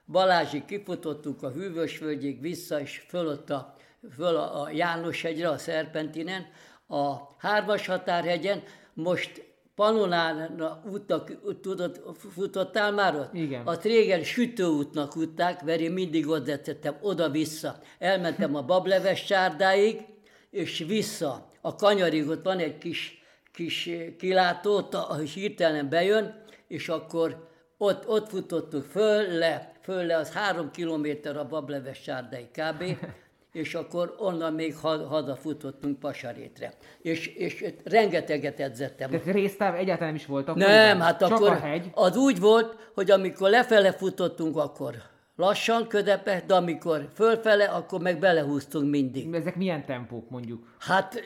Balázsig kifutottuk a Hűvösvölgyig vissza, és fölött a, föl a János hegyre, a Szerpentinen, a Hármas határhegyen, most Panonán útnak, tudod, futottál már ott? Igen. A régen sütőútnak útták, mert én mindig ott tettem oda-vissza. Elmentem a bableves csárdáig, és vissza. A kanyarig ott van egy kis, kis kilátó, ahol hirtelen bejön, és akkor ott, ott futottuk föl, le, föl le, az három kilométer a bableves csárdáig kb. *laughs* és akkor onnan még futottunk Pasarétre. És, és rengeteget edzettem. Tehát résztáv egyáltalán nem is voltak? Nem, hát Csak akkor a hegy. az úgy volt, hogy amikor lefele futottunk, akkor lassan, ködepe, de amikor fölfele, akkor meg belehúztunk mindig. Ezek milyen tempók mondjuk? Hát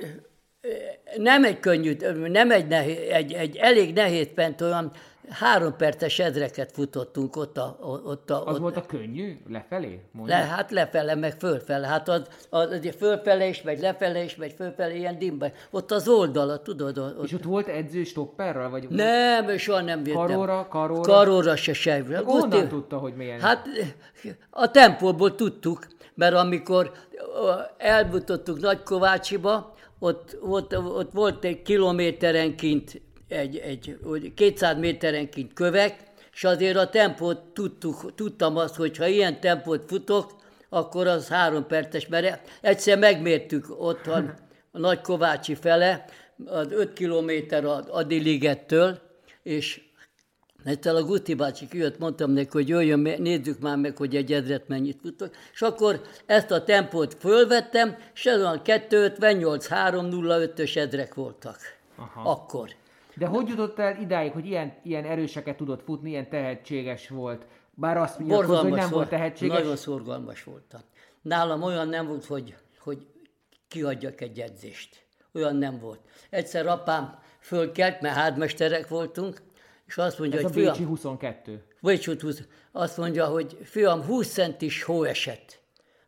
nem egy könnyű, nem egy, nehéz, egy, egy elég nehéz pent, olyan három perces ezreket futottunk ott a... Ott a az ott, volt a könnyű? Lefelé? Le, hát lefele, meg fölfele. Hát az, az, az fölfele is, megy lefele is, megy fölfele, ilyen dimba. Ott az oldala, tudod? Ott. És ott volt edző stopperral? Vagy nem, soha nem jöttem. Karóra, karóra? Karóra se se. Honnan tudta, hogy milyen? Hát a tempóból tudtuk, mert amikor elbutottuk Nagykovácsiba, ott, ott, ott volt egy kilométerenként, egy, egy, 200 méterenként kövek, és azért a tempót tudtuk, tudtam azt, hogy ha ilyen tempót futok, akkor az három perces, mert egyszer megmértük otthon a Nagykovácsi fele, az 5 kilométer a Adiligettől, és Egyszer a Guti bácsi kijött, mondtam neki, hogy jöjjön, nézzük már meg, hogy egy ezret mennyit futok. És akkor ezt a tempót fölvettem, és ez olyan 258, 305-ös ezrek voltak. Aha. Akkor. De hogy jutott el idáig, hogy ilyen, ilyen erőseket tudott futni, ilyen tehetséges volt? Bár azt mondja, hogy nem volt tehetséges. Nagyon szorgalmas voltam. Nálam olyan nem volt, hogy, hogy kiadjak egy edzést. Olyan nem volt. Egyszer apám fölkelt, mert hádmesterek voltunk, és azt mondja, Ez hogy a Bécsi fiam, 22. Bécsi 20, azt mondja, hogy fiam, 20 centis hó esett.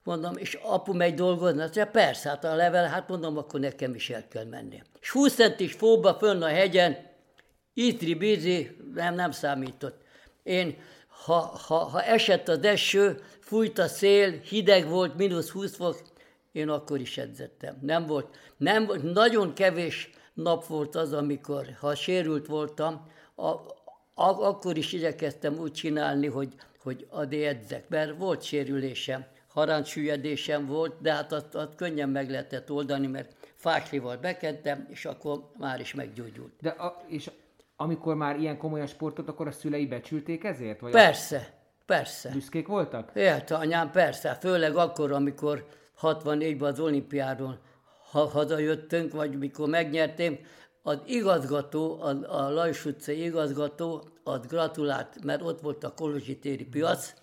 Mondom, és apu megy dolgozni? Azt mondja, persze, hát a level, hát mondom, akkor nekem is el kell menni. És 20 centis fóba fönn a hegyen, itri bizi, nem, nem számított. Én, ha, ha, ha esett az eső, fújt a szél, hideg volt, mínusz 20 fok, én akkor is edzettem. Nem volt, nem volt, nagyon kevés nap volt az, amikor, ha sérült voltam, a, a, akkor is igyekeztem úgy csinálni, hogy, hogy adé edzek, mert volt sérülésem, harancsüllyedésem volt, de hát azt, azt könnyen meg lehetett oldani, mert fáslival bekentem, és akkor már is meggyógyult. De a, és amikor már ilyen komolyan sportot, akkor a szülei becsülték ezért? Vagy persze, a... persze. Büszkék voltak? Ért, anyám, persze. Főleg akkor, amikor 64-ben az olimpiáról ha hazajöttünk, vagy mikor megnyertém, az igazgató, a, a Lajs utcai igazgató, az gratulált, mert ott volt a Kolozsi téri piac,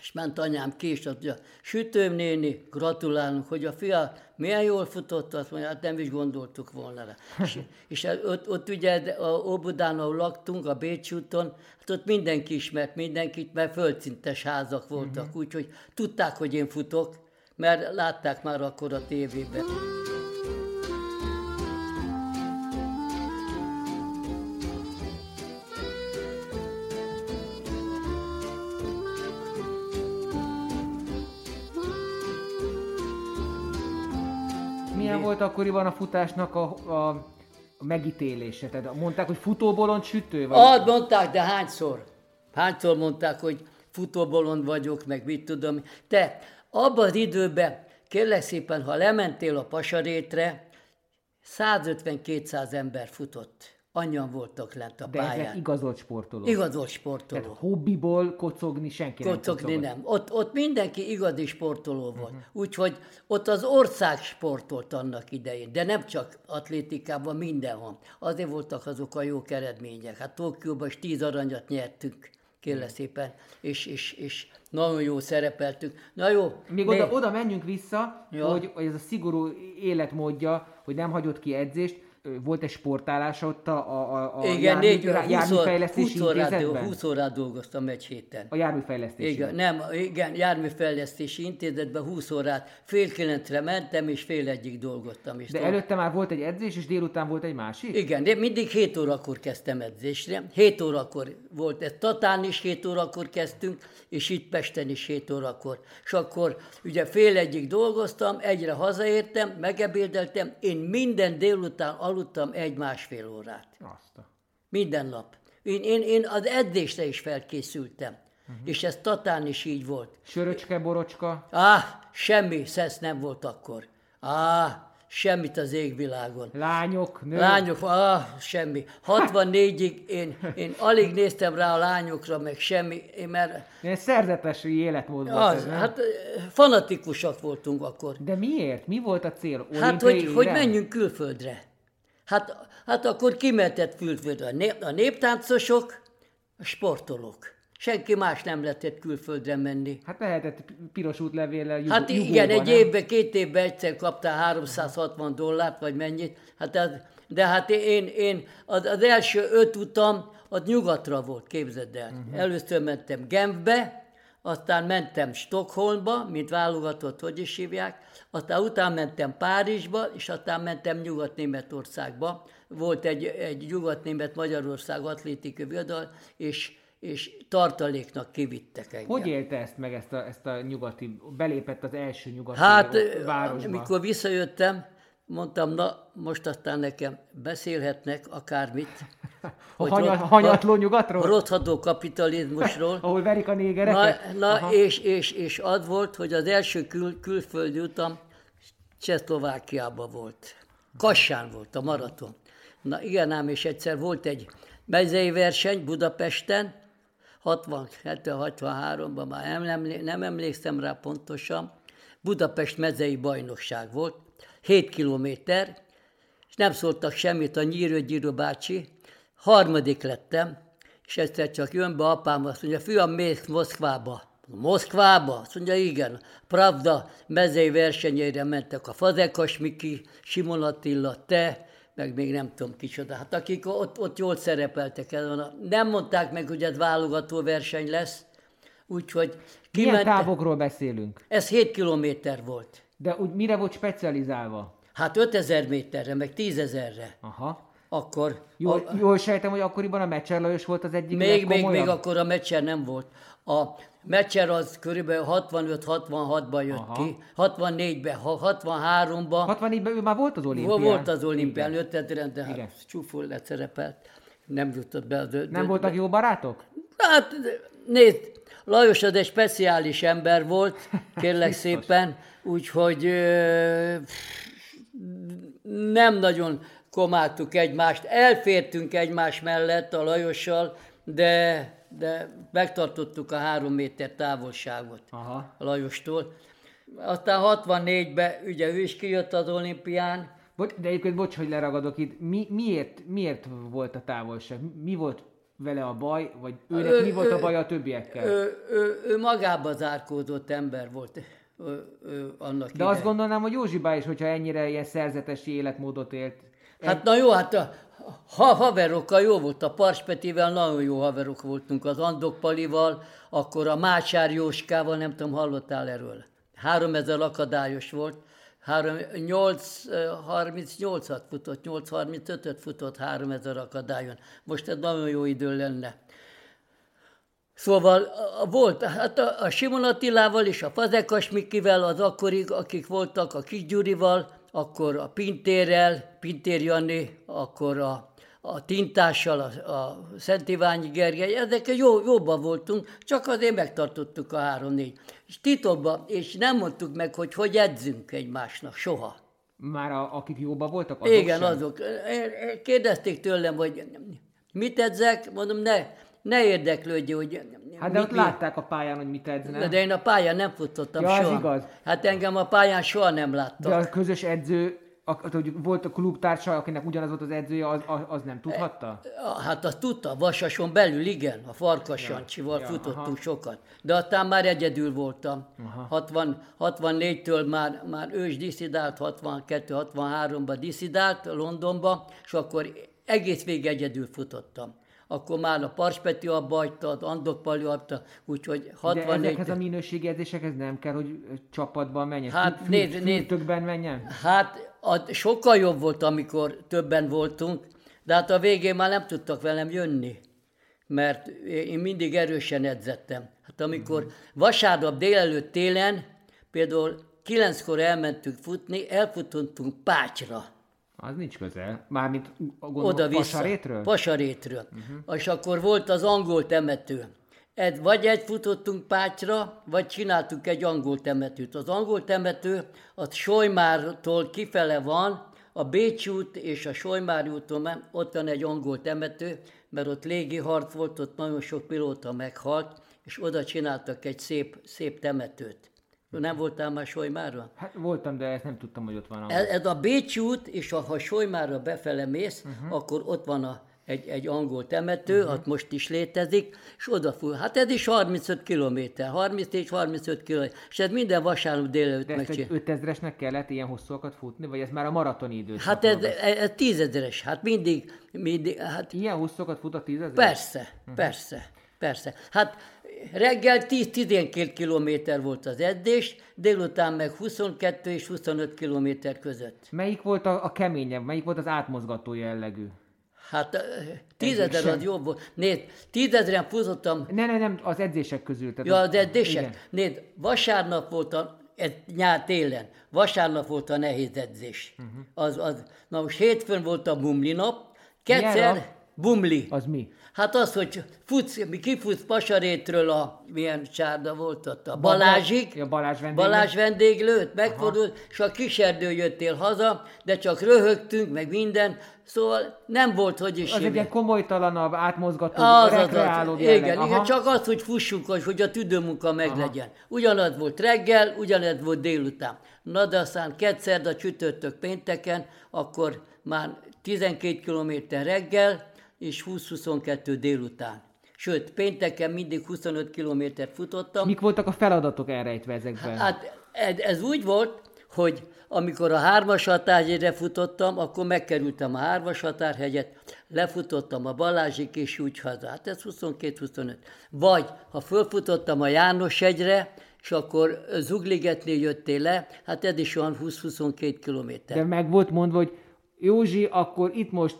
és ment anyám ki, és azt mondja, sütőm néni, gratulálunk, hogy a fia milyen jól futott, azt mondja, hát nem is gondoltuk volna rá. *laughs* és, és ott, ott ugye a Óbudán, ahol laktunk, a Bécs úton, hát ott mindenki ismert mindenkit, mert földszintes házak voltak, uh-huh. úgyhogy tudták, hogy én futok, mert látták már akkor a tévében. Volt akkoriban a futásnak a, a, a megítélése? Tehát mondták, hogy futóbolond sütő? Vagy? Ah, mondták, de hányszor? Hányszor mondták, hogy futóbolond vagyok, meg mit tudom. Te abban az időben, kérlek szépen, ha lementél a pasarétre, 150-200 ember futott annyian voltak lent a De pályán. ezek igazolt sportolók. Igazolt sportolók. Tehát hobbiból kocogni senki kocogni nem nem. Ott, ott mindenki igazi sportoló volt. Uh-huh. Úgyhogy ott az ország sportolt annak idején, de nem csak atlétikában, mindenhol. Azért voltak azok a jó eredmények. Hát Tokióban is tíz aranyat nyertünk, kérle uh-huh. szépen, és, és, és nagyon jó szerepeltünk. Na jó. Még oda, oda menjünk vissza, ja. hogy, hogy ez a szigorú életmódja, hogy nem hagyott ki edzést, volt egy sportállás ott a, a, a Igen, jármű, négy, járműfejlesztési 20 órát, 20 órát dolgoztam egy héten. A járműfejlesztési? Igen, nem, igen, járműfejlesztési intézetben 20 órát, fél kilencre mentem, és fél egyig dolgoztam. És De dolgoztam. előtte már volt egy edzés, és délután volt egy másik? Igen, de mindig 7 órakor kezdtem edzésre. 7 órakor volt, ez Tatán is 7 órakor kezdtünk, és itt Pesten is 7 órakor. És akkor ugye fél egyig dolgoztam, egyre hazaértem, megebédeltem, én minden délután aludtam egy-másfél órát. Azt. Minden nap. Én, én, én az edzésre is felkészültem. Uh-huh. És ez Tatán is így volt. Söröcske, borocska? Ah, semmi szesz nem volt akkor. Ah, semmit az égvilágon. Lányok, nők? Lányok, ah, semmi. 64-ig én, én alig néztem rá a lányokra, meg semmi, én mert... Ilyen szerzetes életmód volt az, ez, nem? Hát fanatikusak voltunk akkor. De miért? Mi volt a cél? Olimpiai hát, hogy, hogy menjünk külföldre. Hát, hát akkor kimentett külföldre a, nép, a néptáncosok, a sportolók. Senki más nem lehetett külföldre menni. Hát lehetett piros útlevéllel jugó, Hát igen, egy évben, két évben egyszer kaptál 360 dollárt, vagy mennyit. Hát az, de hát én, én az, az első öt utam, az nyugatra volt, képzeld el. Uh-huh. Először mentem Genfbe, aztán mentem Stockholmba, mint válogatott, hogy is hívják, aztán utána mentem Párizsba, és aztán mentem Nyugat-Németországba. Volt egy, egy Nyugat-Német-Magyarország atlétikai viadal, és és tartaléknak kivittek engem. Hogy élte ezt meg, ezt a, ezt a nyugati, belépett az első nyugati hát, városba? amikor visszajöttem, mondtam, na, most aztán nekem beszélhetnek akármit. *laughs* a hanya, hanyatló nyugatról? A rothadó kapitalizmusról. *laughs* Ahol verik a négereket? Na, na és, és, és az volt, hogy az első kül, külföldi utam Csehszlovákiába volt. Kassán volt a maraton. Na igen ám, és egyszer volt egy mezei verseny Budapesten, 62-63-ban már nem, emlé- nem emlékszem rá pontosan, Budapest mezei bajnokság volt, 7 kilométer, és nem szóltak semmit a Nyírő Gyíró bácsi, harmadik lettem, és egyszer csak jön be apám, azt mondja, fiam, mész Moszkvába. Moszkvába? Azt mondja, igen. Pravda mezei versenyére mentek a Fazekas Miki, Simon Attila, te, meg még nem tudom kicsoda. Hát akik ott, ott jól szerepeltek el, nem mondták meg, hogy ez válogató verseny lesz, úgyhogy Milyen távokról beszélünk? Ez 7 kilométer volt. De úgy mire volt specializálva? Hát 5000 méterre, meg 10.000-re. Aha. Akkor... Jól, a, jól sejtem, hogy akkoriban a Meccser Lajos volt az egyik Még, még, még akkor a Meccser nem volt. A Meccser az körülbelül 65-66-ban jött Aha. ki, 64-ben, 63-ban. 64-ben ő már volt az olimpián. Volt az olimpián, 5000 de hát csúful leszerepelt. Nem jutott be. De, nem voltak jó barátok? Hát nézd, Lajos az egy speciális ember volt, *laughs* kérlek szépen, úgyhogy nem nagyon komáltuk egymást. Elfértünk egymás mellett a Lajossal, de de megtartottuk a három méter távolságot Aha. a Lajostól. Aztán 64-ben ugye ő is kijött az olimpián. De egyébként bocs, hogy leragadok itt. Mi, miért, miért volt a távolság? Mi volt vele a baj, vagy őnek ő, mi volt ő, a baj a többiekkel? Ő, ő, ő magába zárkózott ember volt. Ő, ő, annak De ide. azt gondolnám, hogy Józsibá is, hogyha ennyire ilyen szerzetesi életmódot élt. Hát na jó, hát a, ha haverokkal jó volt, a Parspetivel nagyon jó haverok voltunk, az Andok Palival, akkor a Mácsár Jóskával, nem tudom, hallottál erről. 3000 akadályos volt, 8.38-at futott, 8.35-öt futott 3000 akadályon. Most ez nagyon jó idő lenne. Szóval volt, hát a, a Simon Attilával és a Fazekas Mikivel, az akkorig, akik voltak, a Kis Gyurival, akkor a Pintérrel, Pintér Jani, akkor a, a Tintással, a, a Szent Iványi Gergely, ezekkel jó, jobban voltunk, csak azért megtartottuk a három-négy. És titokban, és nem mondtuk meg, hogy hogy edzünk egymásnak, soha. Már a, akik jóban voltak? Azok Igen, sem? azok. Kérdezték tőlem, hogy mit edzek, mondom, ne, ne érdeklődj, hogy Hát de ott mi? látták a pályán, hogy mit edznek. De én a pályán nem futottam ja, soha. igaz. Hát engem a pályán soha nem láttak. De a közös edző, hogy volt a klubtársa, akinek ugyanaz volt az edzője, az, az nem tudhatta? E, hát azt tudta, Vasason belül, igen, a Farkas ja, ja, futottunk aha. sokat. De aztán már egyedül voltam. Aha. 60, 64-től már, már ő is diszidált, 62-63-ban diszidált Londonba, és akkor egész végig egyedül futottam akkor már a Parspeti abba hagyta, az Andok Pali adta, úgyhogy 64... De ezekhez a minőségi edzésekhez nem kell, hogy csapatban menjen? Hát nézd, nézd, menjen? Hát a, sokkal jobb volt, amikor többen voltunk, de hát a végén már nem tudtak velem jönni, mert én mindig erősen edzettem. Hát amikor uh-huh. vasárnap délelőtt télen, például kilenckor elmentünk futni, elfutottunk Pácsra az nincs közel. Mármint oda Pasarétről? Pasarétről. Uh-huh. És akkor volt az angol temető. Ed, vagy egy futottunk Pácsra, vagy csináltuk egy angol temetőt. Az angol temető a Sojmártól kifele van, a Bécs út és a Sojmár úton ott van egy angol temető, mert ott légi harc volt, ott nagyon sok pilóta meghalt, és oda csináltak egy szép, szép temetőt. Nem voltál már Solymára? Hát voltam, de ezt nem tudtam, hogy ott van. Ez, ez a Bécs út, és ha Solymára befele mész, uh-huh. akkor ott van a, egy, egy angol temető, uh-huh. ott most is létezik, és oda fut. Hát ez is 35 kilométer, 34-35 kilométer, és ez minden vasárnap délelőtt De megcsinál. 5000-esnek kellett ilyen hosszúakat futni, vagy ez már a maratoni időszak? Hát ez, ez, ez tízezeres, hát mindig, mindig, hát Ilyen hosszúkat fut a 10 persze, persze, persze. Hát reggel 10-12 kilométer volt az edzés, délután meg 22 és 25 kilométer között. Melyik volt a, a keményebb, melyik volt az átmozgató jellegű? Hát ö, tízezer az jobb volt. Nézd, tízezeren futottam, Ne, ne, nem, az edzések közül. Tehát ja, az- edzések. igen. Nézd, vasárnap volt a, ez nyár télen, vasárnap volt a nehéz edzés. Mhm. Az, az, na most hétfőn volt a bumli nap, kétszer? Bumli. Az mi? Hát az, hogy futsz, mi kifutsz Pasarétről a, milyen csárda volt ott, a Balázsig, Ja, Balázs vendéglő. Balázs vendéglőt, megfordult, és a kiserdő jöttél haza, de csak röhögtünk, meg minden, szóval nem volt, hogy is Az egy ilyen komolytalanabb, átmozgató, Az, az, rekreáló az. jelleg. Igen, Aha. igen, csak az, hogy fussunk, hogy, a tüdőmunka meglegyen. Ugyanaz volt reggel, ugyanaz volt délután. Na de aztán kétszer, a csütörtök pénteken, akkor már 12 km reggel, és 20-22 délután. Sőt, pénteken mindig 25 kilométert futottam. Mik voltak a feladatok elrejtve ezekben? Hát ez, úgy volt, hogy amikor a hármas határhegyre futottam, akkor megkerültem a hármas határhegyet, lefutottam a Balázsik és úgy haza. Hát ez 22-25. Vagy ha fölfutottam a János hegyre, és akkor Zugligetnél jöttél le, hát ez is olyan 20-22 kilométer. De meg volt mondva, hogy Józsi, akkor itt most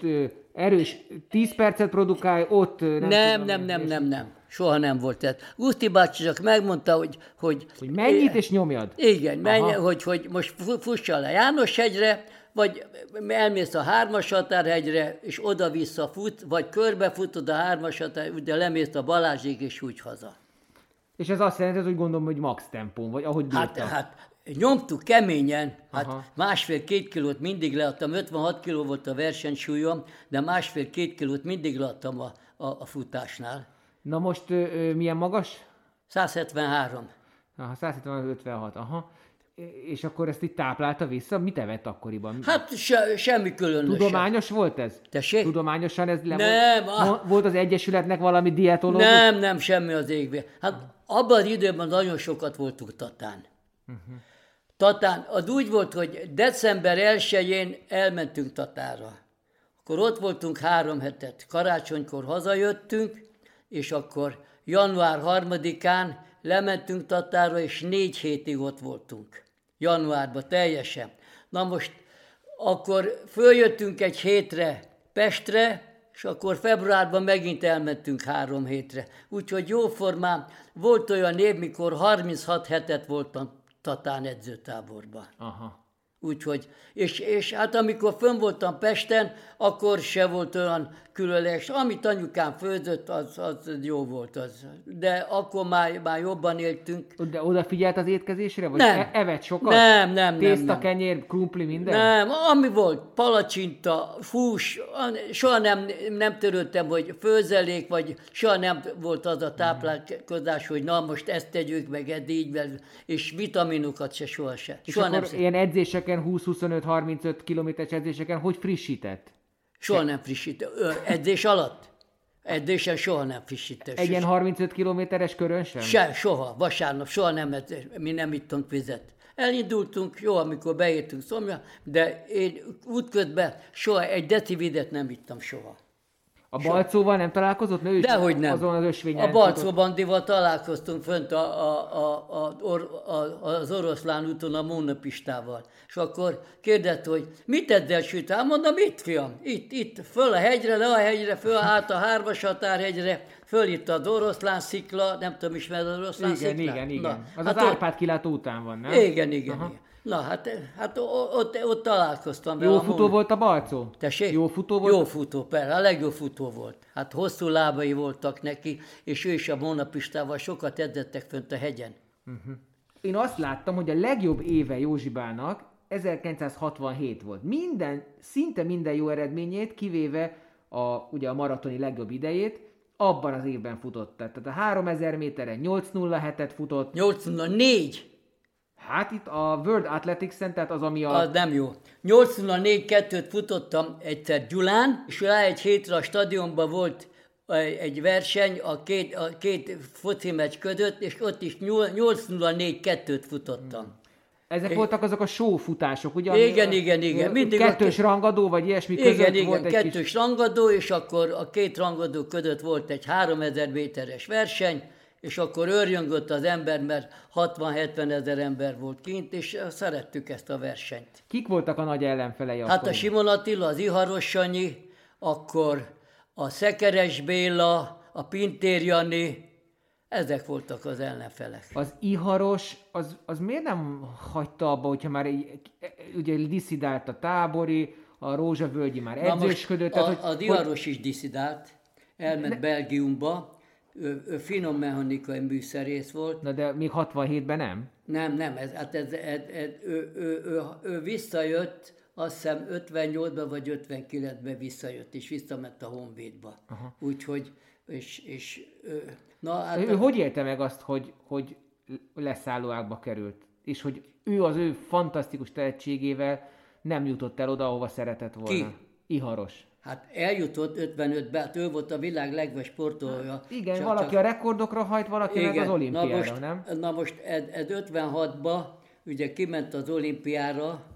erős 10 percet produkálj, ott... ö, Nem, tudom nem, nem, nem, nem. Soha nem volt ez. Guszti bácsi csak megmondta, hogy... Hogy, Hogy mennyit és nyomjad. Igen, menj, hogy, hogy most fu- fussál a János hegyre, vagy elmész a hármas határhegyre, és oda-vissza fut, vagy körbefutod a hármas határ, de lemész a Balázsig, és úgy haza. És ez azt jelenti, hogy gondolom, hogy max tempón, vagy ahogy Hát, bírta. hát nyomtuk keményen, hát másfél-két kilót mindig leadtam, 56 kiló volt a versenysúlyom, de másfél-két kilót mindig leadtam a, a, a futásnál. Na most ö, ö, milyen magas? 173. Aha, 156, aha. És akkor ezt itt táplálta vissza? Mit evett akkoriban? Hát se, semmi különösebb. Tudományos volt ez? Tessék? Tudományosan ez le Nem, volt? Mo- Volt az Egyesületnek valami dietológus? Nem, nem, semmi az égbe. Hát abban az időben nagyon sokat voltunk Tatán. Tatán, az úgy volt, hogy december 1-én elmentünk Tatára. Akkor ott voltunk három hetet. Karácsonykor hazajöttünk, és akkor január 3-án lementünk Tatára, és négy hétig ott voltunk. Januárban teljesen. Na most akkor följöttünk egy hétre Pestre, és akkor februárban megint elmentünk három hétre. Úgyhogy jóformán volt olyan év, mikor 36 hetet voltam Tatán edzőtáborban. Aha. Úgyhogy, és, és hát amikor fönn voltam Pesten, akkor se volt olyan különleges. Amit anyukám főzött, az, az jó volt. Az. De akkor már, már jobban éltünk. De odafigyelt az étkezésre? Vagy Nem. e- evett sokat? Nem, nem, nem, Tészta, nem. kenyér, krumpli, minden? Nem, ami volt, palacsinta, hús, soha nem, nem törődtem, hogy főzelék, vagy soha nem volt az a táplálkozás, hogy na most ezt tegyük meg, így, és vitaminokat se soha se. És nem, akkor szed- ilyen edzéseken, 20-25-35 kilométeres edzéseken, hogy frissített? Soha nem frissít. Edzés alatt? Edzésen soha nem frissített. Egy ilyen 35 kilométeres körön sem? Se, soha, vasárnap, soha nem, edzés, mi nem ittunk vizet. Elindultunk, jó, amikor beértünk szomja, de én útközben soha egy deci vizet nem ittam soha. A balcóval nem találkozott? Mert ő Dehogy nem. Azon az ösvényen. A Balcó bandival találkoztunk fönt a, a, a, a, or, a, az oroszlán úton a Mónapistával. És akkor kérdezte, hogy mit edzel süt? Hát mondom, itt fiam, itt, itt, föl a hegyre, le a hegyre, föl át a hármas határhegyre, föl itt az oroszlán szikla, nem tudom, ismered az oroszlán Igen, sziklát? igen, igen. Na, az hát az Árpád kilátó után van, nem? Igen, igen, igen. Na, hát, hát ott, ott találkoztam vele. Jó futó volt a Balcó? Tessék? Jó futó volt? Jó futó, persze, a legjobb futó volt. Hát hosszú lábai voltak neki, és ő is a Mónapistával sokat edzettek fönt a hegyen. Én azt láttam, hogy a legjobb éve Józsibának 1967 volt. Minden, szinte minden jó eredményét, kivéve a, ugye a maratoni legjobb idejét, abban az évben futott. Tehát a 3000 méteren 8.07-et futott, 84. Hát itt a World Athletics-en, tehát az, ami a... Az nem jó. 8.04.2-t futottam egyszer Gyulán, és rá egy hétre a stadionban volt egy verseny a két, a két foci meccs között, és ott is 8.04.2-t futottam. Ezek é. voltak azok a showfutások, ugye? Igen, igen, igen. Mindig kettős a... rangadó, vagy ilyesmi igen, között igen, volt egy kettős kis... rangadó, és akkor a két rangadó között volt egy 3000 méteres verseny, és akkor őrjöngött az ember, mert 60-70 ezer ember volt kint, és szerettük ezt a versenyt. Kik voltak a nagy ellenfelei? Hát a Simon Attila, az Iharos Sanyi, akkor a Szekeres Béla, a Pintér Jani, ezek voltak az ellenfelek. Az Iharos, az, az miért nem hagyta abba, hogyha már egy, ugye diszidált a tábori, a Rózsavölgyi már edzősködött. A, hogy, az Iharos hogy... is diszidált, elment ne... Belgiumba, ő, ő finom mechanikai műszerész volt. Na de még 67-ben nem? Nem, nem, ez, hát ez, ez, ez, ő, ő, ő, ő visszajött, azt hiszem 58-ban vagy 59-ben visszajött, és visszament a Honvédba. Úgyhogy, és, és na, hát ő a... hogy élte meg azt, hogy, hogy leszállóákba került? És hogy ő az ő fantasztikus tehetségével nem jutott el oda, ahova szeretett volna. Ki? Iharos. Hát eljutott 55-be, hát ő volt a világ legjobb sportolója. Hát igen, csak, valaki csak... a rekordokra hajt, valaki igen. meg az olimpiára, na most, nem? Na most ed, ed 56-ba ugye kiment az olimpiára,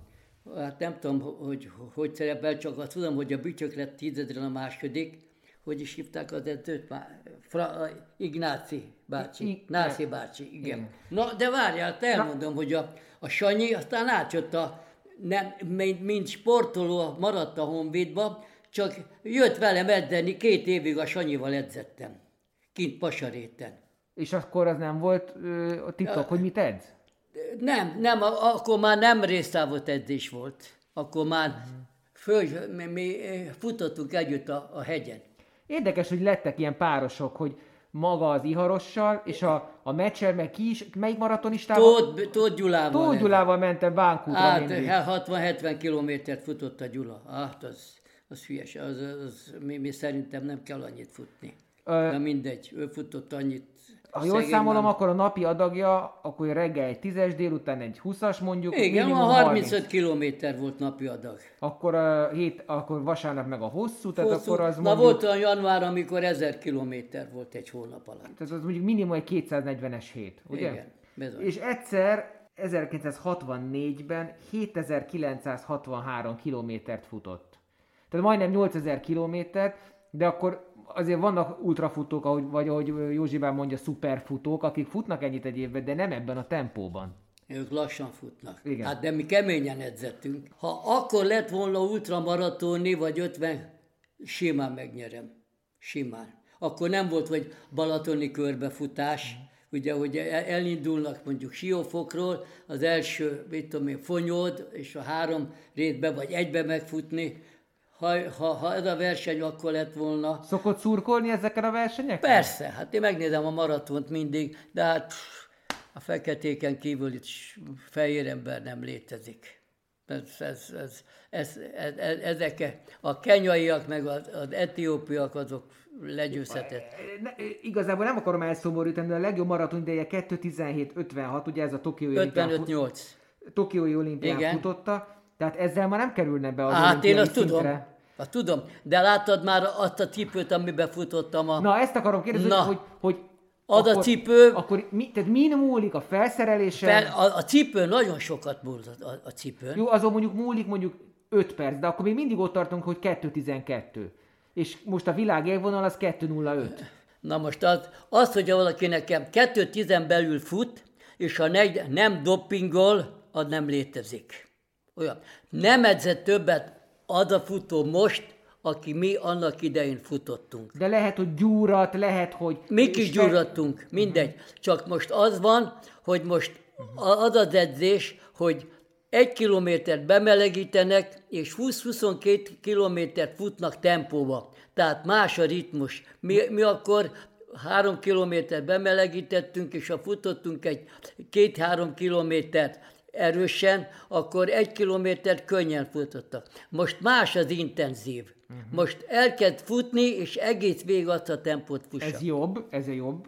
hát nem tudom, hogy hogy szerepel, csak azt tudom, hogy a bütyök lett tízedren a második, hogy is hívták az edzőt már? Fra, Ignáci bácsi, I, bácsi, igen. igen. Na, de várjál, te elmondom, Na. hogy a, a Sanyi aztán átjött a, nem, mint sportoló maradt a Honvédba, csak jött velem edzeni, két évig a Sanyival edzettem. Kint Pasaréten. És akkor az nem volt ö, a titok, hogy mit edz? Nem, nem, akkor már nem résztávot edzés volt. Akkor már föl, mi, mi futottunk együtt a, a hegyen. Érdekes, hogy lettek ilyen párosok, hogy maga az Iharossal, és a, a meccser meg ki is, melyik maratonistával? Tóth, Tóth Gyulával. Tóth Gyulával mentem Bánkútra Hát 60-70 kilométert futott a Gyula. Hát az, az hülyes, az, az, mi, mi szerintem nem kell annyit futni. Ö, Na mindegy, ő futott annyit. Ha jól számolom, nem... akkor a napi adagja, akkor reggel egy tízes, délután egy 20-as mondjuk. Igen, a 35 kilométer volt napi adag. Akkor, a hét, akkor vasárnap meg a hosszú, tehát hosszú. akkor az Na mondjuk... volt olyan január, amikor 1000 kilométer volt egy hónap alatt. Tehát az mondjuk minimum egy 240-es hét, ugye? Igen, bizony. És egyszer 1964-ben 7963 kilométert futott tehát majdnem 8000 kilométert, de akkor azért vannak ultrafutók, ahogy, vagy ahogy Józsibán mondja, szuperfutók, akik futnak ennyit egy évben, de nem ebben a tempóban. Ők lassan futnak. Igen. Hát de mi keményen edzettünk. Ha akkor lett volna ultramaratoni, vagy 50, simán megnyerem. Simán. Akkor nem volt, hogy balatoni körbefutás, mm. ugye, hogy elindulnak mondjuk Siófokról, az első, mit tudom én, fonyód, és a három rétbe vagy egybe megfutni, ha, ha, ha ez a verseny akkor lett volna. Szokott szurkolni ezeken a versenyeken? Persze, hát én megnézem a maratont mindig, de hát a feketéken kívül itt fehér ember nem létezik. Ez, ez, ez, ez, ez, ez, ezek a kenyaiak, meg az, az etiópiak, azok legyőzhetett. Igazából nem akarom elszomorítani, de a legjobb maraton ideje 2.17.56, ugye ez a Tokiói olimpián. 55 Tokiói olimpián Igen. futotta, tehát ezzel már nem kerülne be az Hát én azt szintre. tudom. Hát tudom, de láttad már azt a cipőt, amiben futottam a... Na, ezt akarom kérdezni, Na. hogy, hogy az akkor, a cipő... Akkor mi, tehát min múlik a felszerelésen? Fel, a, a cipő nagyon sokat múlt a, a, a cipőn. Jó, azon mondjuk múlik mondjuk 5 perc, de akkor még mindig ott tartunk, hogy 2.12. És most a világ élvonal az 2.05. Na most az, az hogy valaki nekem 2.10 belül fut, és ha ne, nem doppingol, az nem létezik. Olyan. Nem edzett többet az a futó most, aki mi annak idején futottunk. De lehet, hogy gyúrat, lehet, hogy... Mi is gyúrattunk, mindegy. Csak most az van, hogy most az az edzés, hogy egy kilométert bemelegítenek, és 20-22 kilométert futnak tempóba. Tehát más a ritmus. Mi, mi akkor három kilométert bemelegítettünk, és ha futottunk egy két-három kilométert erősen, akkor egy kilométert könnyen futottak. Most más az intenzív. Uh-huh. Most elkezd futni, és egész végig azt a tempót fussa. Ez jobb, ez a jobb.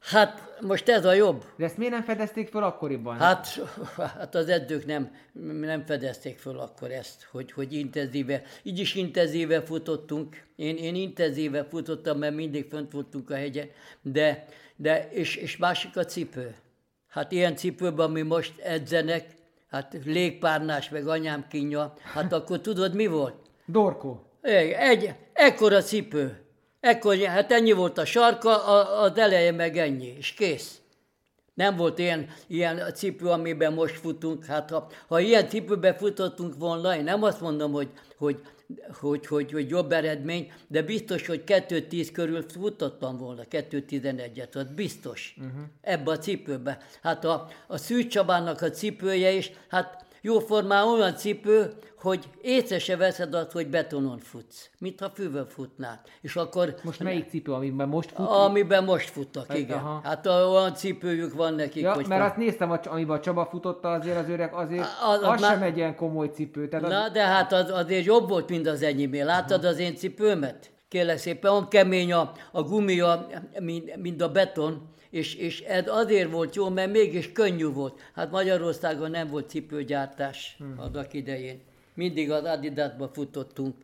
Hát most ez a jobb. De ezt miért nem fedezték fel akkoriban? Hát, hát az edzők nem, nem fedezték föl akkor ezt, hogy, hogy intenzíve, így is intenzíve futottunk. Én, én intenzíve futottam, mert mindig fönt voltunk a hegyen, de, de és, és másik a cipő. Hát ilyen cipőben, ami most edzenek, hát légpárnás, meg anyám kínja, hát akkor tudod mi volt? Dorkó. Egy, egy ekkora cipő. Ekkor, hát ennyi volt a sarka, a, az eleje meg ennyi, és kész. Nem volt ilyen, ilyen cipő, amiben most futunk. Hát ha, ha ilyen cipőbe futottunk volna, én nem azt mondom, hogy, hogy, hogy, hogy, hogy jobb eredmény, de biztos, hogy 2-10 körül futottam volna, 2-11-et, az biztos, uh-huh. ebbe a cipőbe. Hát a, a Szűcs Csabának a cipője is, hát jóformán olyan cipő, hogy észre se veszed azt, hogy betonon futsz, mintha fűvel futnál. És akkor... Most melyik cipő, amiben most fut? Amiben most futtak, hát, igen. Aha. Hát olyan cipőjük van nekik, ja, hogy... mert azt néztem, amiben a Csaba futotta azért az öreg, azért az, az, az sem egy ilyen komoly cipő. Tehát az... Na, de hát az, azért jobb volt, mint az enyémé. Láttad az én cipőmet? Kérlek szépen, olyan kemény a, a gumia, mint, mint a beton, és, és ez azért volt jó, mert mégis könnyű volt. Hát Magyarországon nem volt cipőgyártás hmm. adak idején. Mindig az Adidasba futottunk.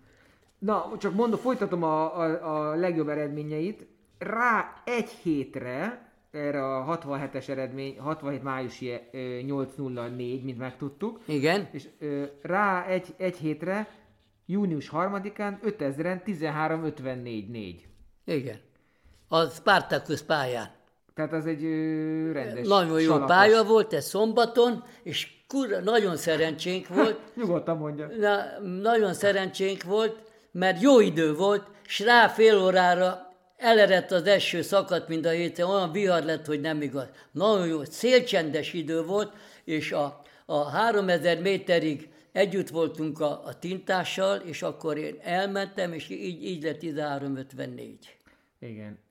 Na, csak mondom, folytatom a, a, a legjobb eredményeit. Rá egy hétre, erre a 67-es eredmény, 67 májusi 804, mint megtudtuk. Igen. És rá egy, egy hétre, június 3-án 5000-en 13.54.4. Igen. A Spartacus pályán. Tehát az egy rendes Nagyon jó salakos. pálya volt, ez szombaton, és kurva, nagyon szerencsénk volt. *laughs* Nyugodtan mondja. Na, nagyon szerencsénk volt, mert jó idő volt, és rá fél órára elerett az eső, szakadt mind a héten, olyan vihar lett, hogy nem igaz. Nagyon jó, szélcsendes idő volt, és a, a 3000 méterig együtt voltunk a, a tintással, és akkor én elmentem, és így, így lett 13.54. Igen.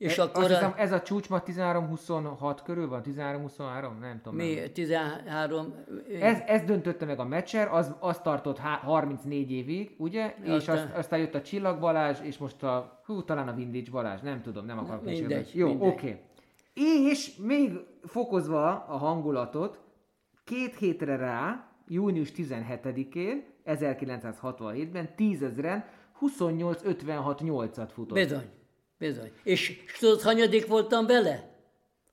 És e, akkor... Azt hiszem, ez a csúcs ma 13-26 körül van? 13-23? Nem tudom. Mi? Nem. 13... Ez, ez döntötte meg a meccser, az, az tartott 34 évig, ugye? Aztán... És azt, aztán jött a Csillag Balázs, és most a... Hú, talán a Vindics Balázs, nem tudom, nem akarok mindegy, Jó, oké. Okay. És még fokozva a hangulatot, két hétre rá, június 17-én, 1967-ben 10 ezeren 28-56-8-at futott. Bizony. Bizony. És tudod, hanyadik voltam bele?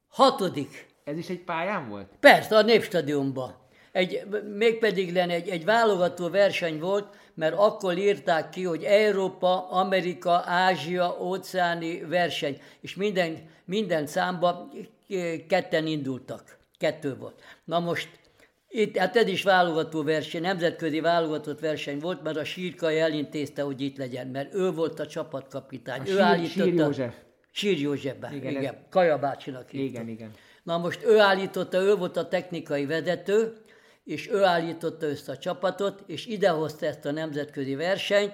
Hatodik. Ez is egy pályán volt? Persze, a Népstadionban. Egy, mégpedig lenne egy, egy válogató verseny volt, mert akkor írták ki, hogy Európa, Amerika, Ázsia, óceáni verseny, és minden, minden számba ketten indultak. Kettő volt. Na most itt, hát ez is válogató verseny, nemzetközi válogatott verseny volt, mert a Sírkai elintézte, hogy itt legyen, mert ő volt a csapatkapitány. A ő sír, állította, Sír József. Sír Józsefben, igen. igen. Ez... Kaja bácsinak Igen, igen. Na most ő állította, ő volt a technikai vezető, és ő állította össze a csapatot, és idehozta ezt a nemzetközi versenyt,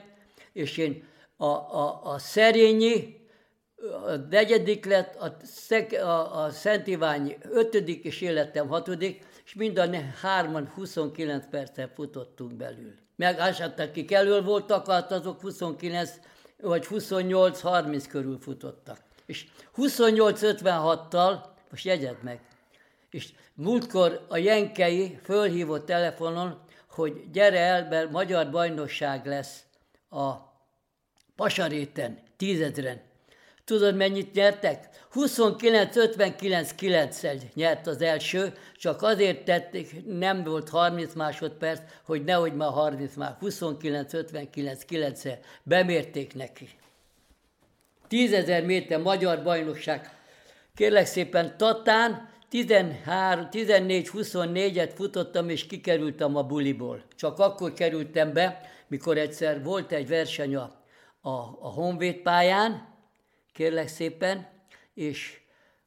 és én a, a, a Szerényi, a negyedik lett, a, a, a Szent Iványi ötödik, és életem hatodik, és mind a hárman 29 percet futottunk belül. Meg akik elől voltak, hát azok 29 vagy 28-30 körül futottak. És 28-56-tal, most jegyed meg, és múltkor a Jenkei fölhívott telefonon, hogy gyere el, mert magyar bajnokság lesz a Pasaréten, tízezren. Tudod, mennyit nyertek? 29-59-9-szel nyert az első, csak azért tették, nem volt 30 másodperc, hogy nehogy már 30 már, 29-59-9-szel bemérték neki. 10 ezer méter magyar bajnokság. Kérlek szépen, Tatán 14-24-et futottam, és kikerültem a buliból. Csak akkor kerültem be, mikor egyszer volt egy verseny a, a, a Honvéd pályán, kérlek szépen, és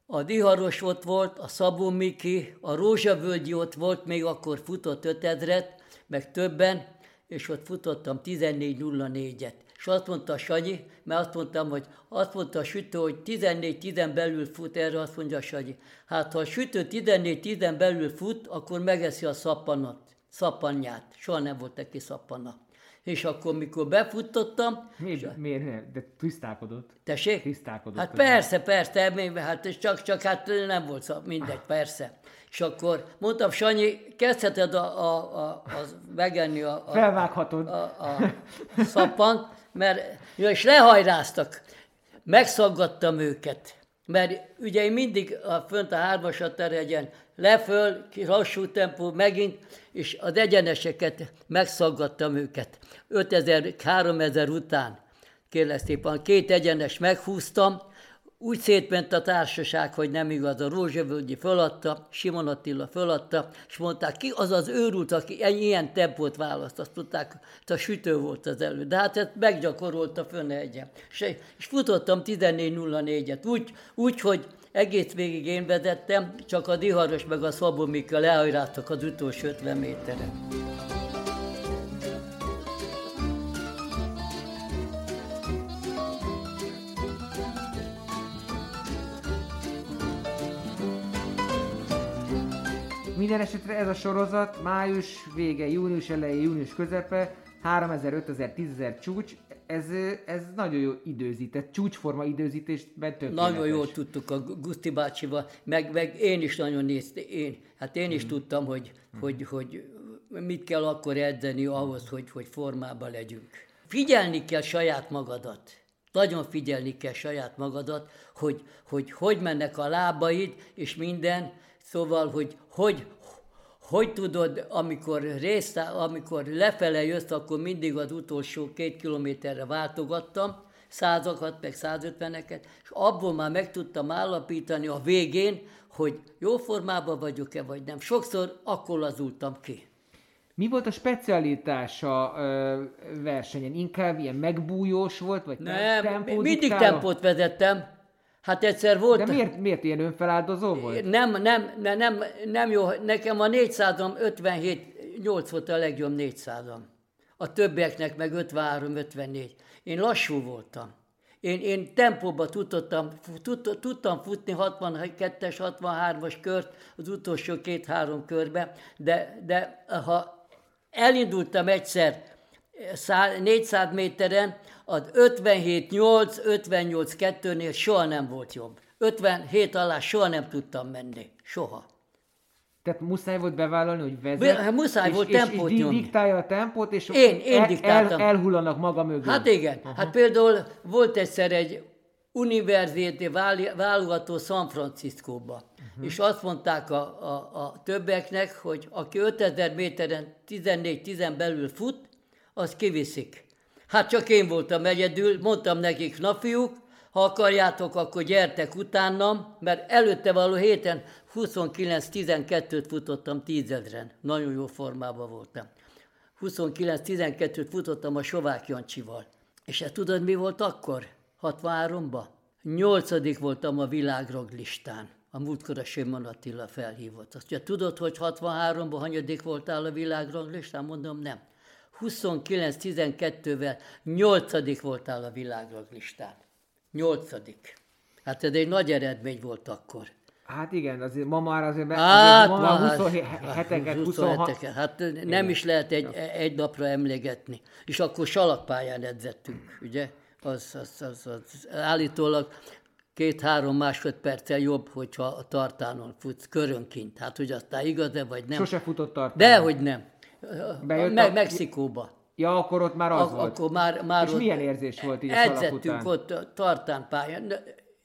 a Diharos ott volt, a Szabó Miki, a Rózsavölgyi ott volt, még akkor futott 5000 meg többen, és ott futottam 14.04-et. És azt mondta Sanyi, mert azt mondtam, hogy azt mondta a sütő, hogy 14-10 belül fut, erre azt mondja Sanyi. Hát ha a sütő 14-10 belül fut, akkor megeszi a szappanot, szappanját. Soha nem volt neki szappana. És akkor mikor befutottam... Miért, miért nem? De tisztálkodott. Tessék? Tisztálkodott. Hát persze, persze, hát csak, csak hát nem volt szab, mindegy, *sighs* persze. És akkor mondtam, Sanyi, kezdheted a, a, a, a megenni a, a, Felvághatod. a, a szappant, mert ja, és lehajráztak. Megszaggattam őket. Mert ugye én mindig a, fönt a hármasat terjedjen, leföl, lassú tempó, megint, és az egyeneseket megszaggattam őket. 5000, 3000 után, kérlek szépen, két egyenes meghúztam, úgy szétment a társaság, hogy nem igaz, a Rózsavölgyi föladta, Simon Attila föladta, és mondták, ki az az őrült, aki ilyen tempót választ, azt tudták, a sütő volt az elő. De hát ezt meggyakorolta fönn egyen. És, és futottam 14.04-et, úgy, úgy, hogy egész végig én vezettem, csak a Diharos meg a Szabomika lehajráztak az utolsó 50 méteren. Minden esetre ez a sorozat május vége, június eleje, június közepe, 3000, 5000, 10.000 csúcs, ez, ez nagyon jó időzített, csúcsforma időzítésben tökéletes. Nagyon jól tudtuk a Guszti bácsival, meg, meg én is nagyon néztem, én, hát én is mm. tudtam, hogy, mm. hogy, hogy mit kell akkor edzeni ahhoz, hogy, hogy formában legyünk. Figyelni kell saját magadat. Nagyon figyelni kell saját magadat, hogy hogy, hogy mennek a lábaid, és minden, Szóval, hogy hogy, hogy tudod, amikor, részt, amikor lefele jössz, akkor mindig az utolsó két kilométerre váltogattam, százakat, meg 150-eket, és abból már meg tudtam állapítani a végén, hogy jó formában vagyok-e, vagy nem. Sokszor akkor lazultam ki. Mi volt a specialitása ö, versenyen? Inkább ilyen megbújós volt, vagy nem? Tempó mindig tempót vezettem, Hát egyszer volt... De miért, miért ilyen önfeláldozó volt? Nem, nem, nem, nem, nem jó. Nekem a 400-am 57, 8 volt a legjobb 400-am. A többieknek meg 53, 54. Én lassú voltam. Én, én tempóba tudtam, tud, tudtam futni 62-es, 63-as kört az utolsó két-három körbe, de, de ha elindultam egyszer 400 méteren, az 57-8, 58-2-nél soha nem volt jobb. 57 alá soha nem tudtam menni. Soha. Tehát muszáj volt bevállalni, hogy vezet, hát muszáj és, volt tempót és, és diktálja a tempót, és én, én el, el, elhullanak maga mögött. Hát igen. Uh-huh. Hát például volt egyszer egy univerzité válogató San Franciscóba, uh-huh. és azt mondták a, a, a többieknek, hogy aki 5000 méteren 14-10 belül fut, az kiviszik. Hát csak én voltam egyedül, mondtam nekik, na fiúk, ha akarjátok, akkor gyertek utánam, mert előtte való héten 29-12-t futottam tízezren. Nagyon jó formában voltam. 29-12-t futottam a Sovák Jancsival. És hát tudod, mi volt akkor? 63-ban? Nyolcadik voltam a világroglistán. A múltkor a Simon Attila felhívott. Azt mondja, tudod, hogy 63-ban hanyadik voltál a világroglistán? Mondom, nem. 29-12-vel nyolcadik voltál a világlistán. Nyolcadik. Hát ez egy nagy eredmény volt akkor. Hát igen, azért ma már azért, hát, azért ma már 27-eket, 26 Hát nem igen. is lehet egy, egy napra emlegetni. És akkor salakpályán edzettünk, ugye? Az, az, az, az állítólag két-három másodperccel jobb, hogyha a tartánon futsz körönként. Hát, hogy aztán igaz-e, vagy nem. Sose futott tartánon. Dehogy nem. Bejött a... Mexikóba. Ja, akkor ott már az a, volt. Akkor már, már És ott milyen érzés volt így Edzettünk ott tartánpályán.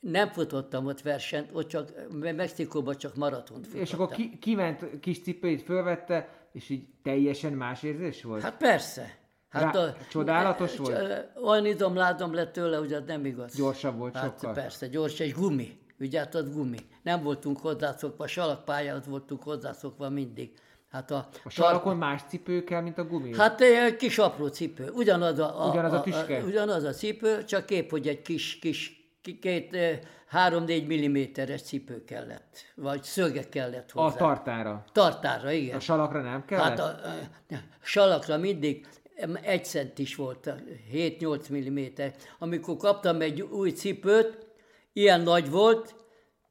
Nem futottam ott versenyt, ott csak Mexikóban csak maratont futottam. És akkor ki, kiment kis cipőit, fölvette, és így teljesen más érzés volt? Hát persze. Hát Rá, a, csodálatos volt? Olyan izomládom lett tőle, hogy az nem igaz. Gyorsabb volt hát sokkal? Persze, gyors, és gumi. Ugye hát az gumi. Nem voltunk hozzászokva, salakpályához voltunk hozzászokva mindig. Hát a, a sarkon más cipő kell, mint a gumi? Hát egy kis apró cipő. Ugyanaz a, a, ugyanaz a, tüske? A, ugyanaz a cipő, csak kép, hogy egy kis, kis két, három-négy milliméteres cipő kellett, vagy szöge kellett hozzá. A tartára? Tartára, igen. A salakra nem kellett? Hát a, a, a salakra mindig egy centis volt, 7-8 milliméter. Amikor kaptam egy új cipőt, ilyen nagy volt,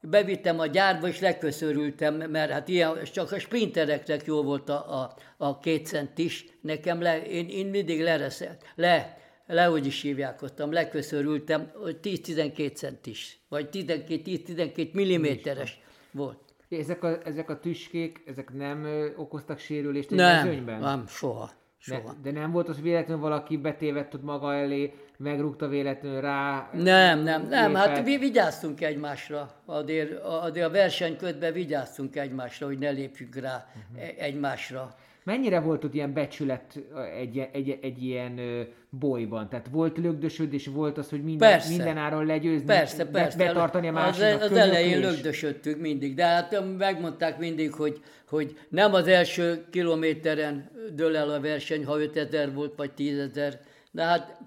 bevittem a gyárba, és leköszörültem, mert hát ilyen, csak a sprintereknek jó volt a, a, a két cent is. Nekem le, én, én mindig lereszelt, le, le, hogy is hívják ottam, leköszörültem, 10-12 cent is, vagy 12-10-12 milliméteres volt. Ezek a, ezek a tüskék, ezek nem okoztak sérülést egy Nem, mezőnyben? nem, soha. De, soha. de nem volt az, hogy véletlenül valaki betévedt ott maga elé, megrúgta véletlenül rá? Nem, nem, nem, hát lépett? mi vigyáztunk egymásra, azért, azért a versenyközben vigyáztunk egymásra, hogy ne lépjünk rá uh-huh. egymásra. Mennyire volt ott ilyen becsület egy, egy, egy ilyen bolyban? Tehát volt lögdösödés, volt az, hogy minden, Persze. minden áron legyőzni, Persze, persze. betartani a az, másiknak az elején könyöklés? lögdösödtünk mindig, de hát megmondták mindig, hogy, hogy nem az első kilométeren dől el a verseny, ha 5000 volt, vagy 10.000. De hát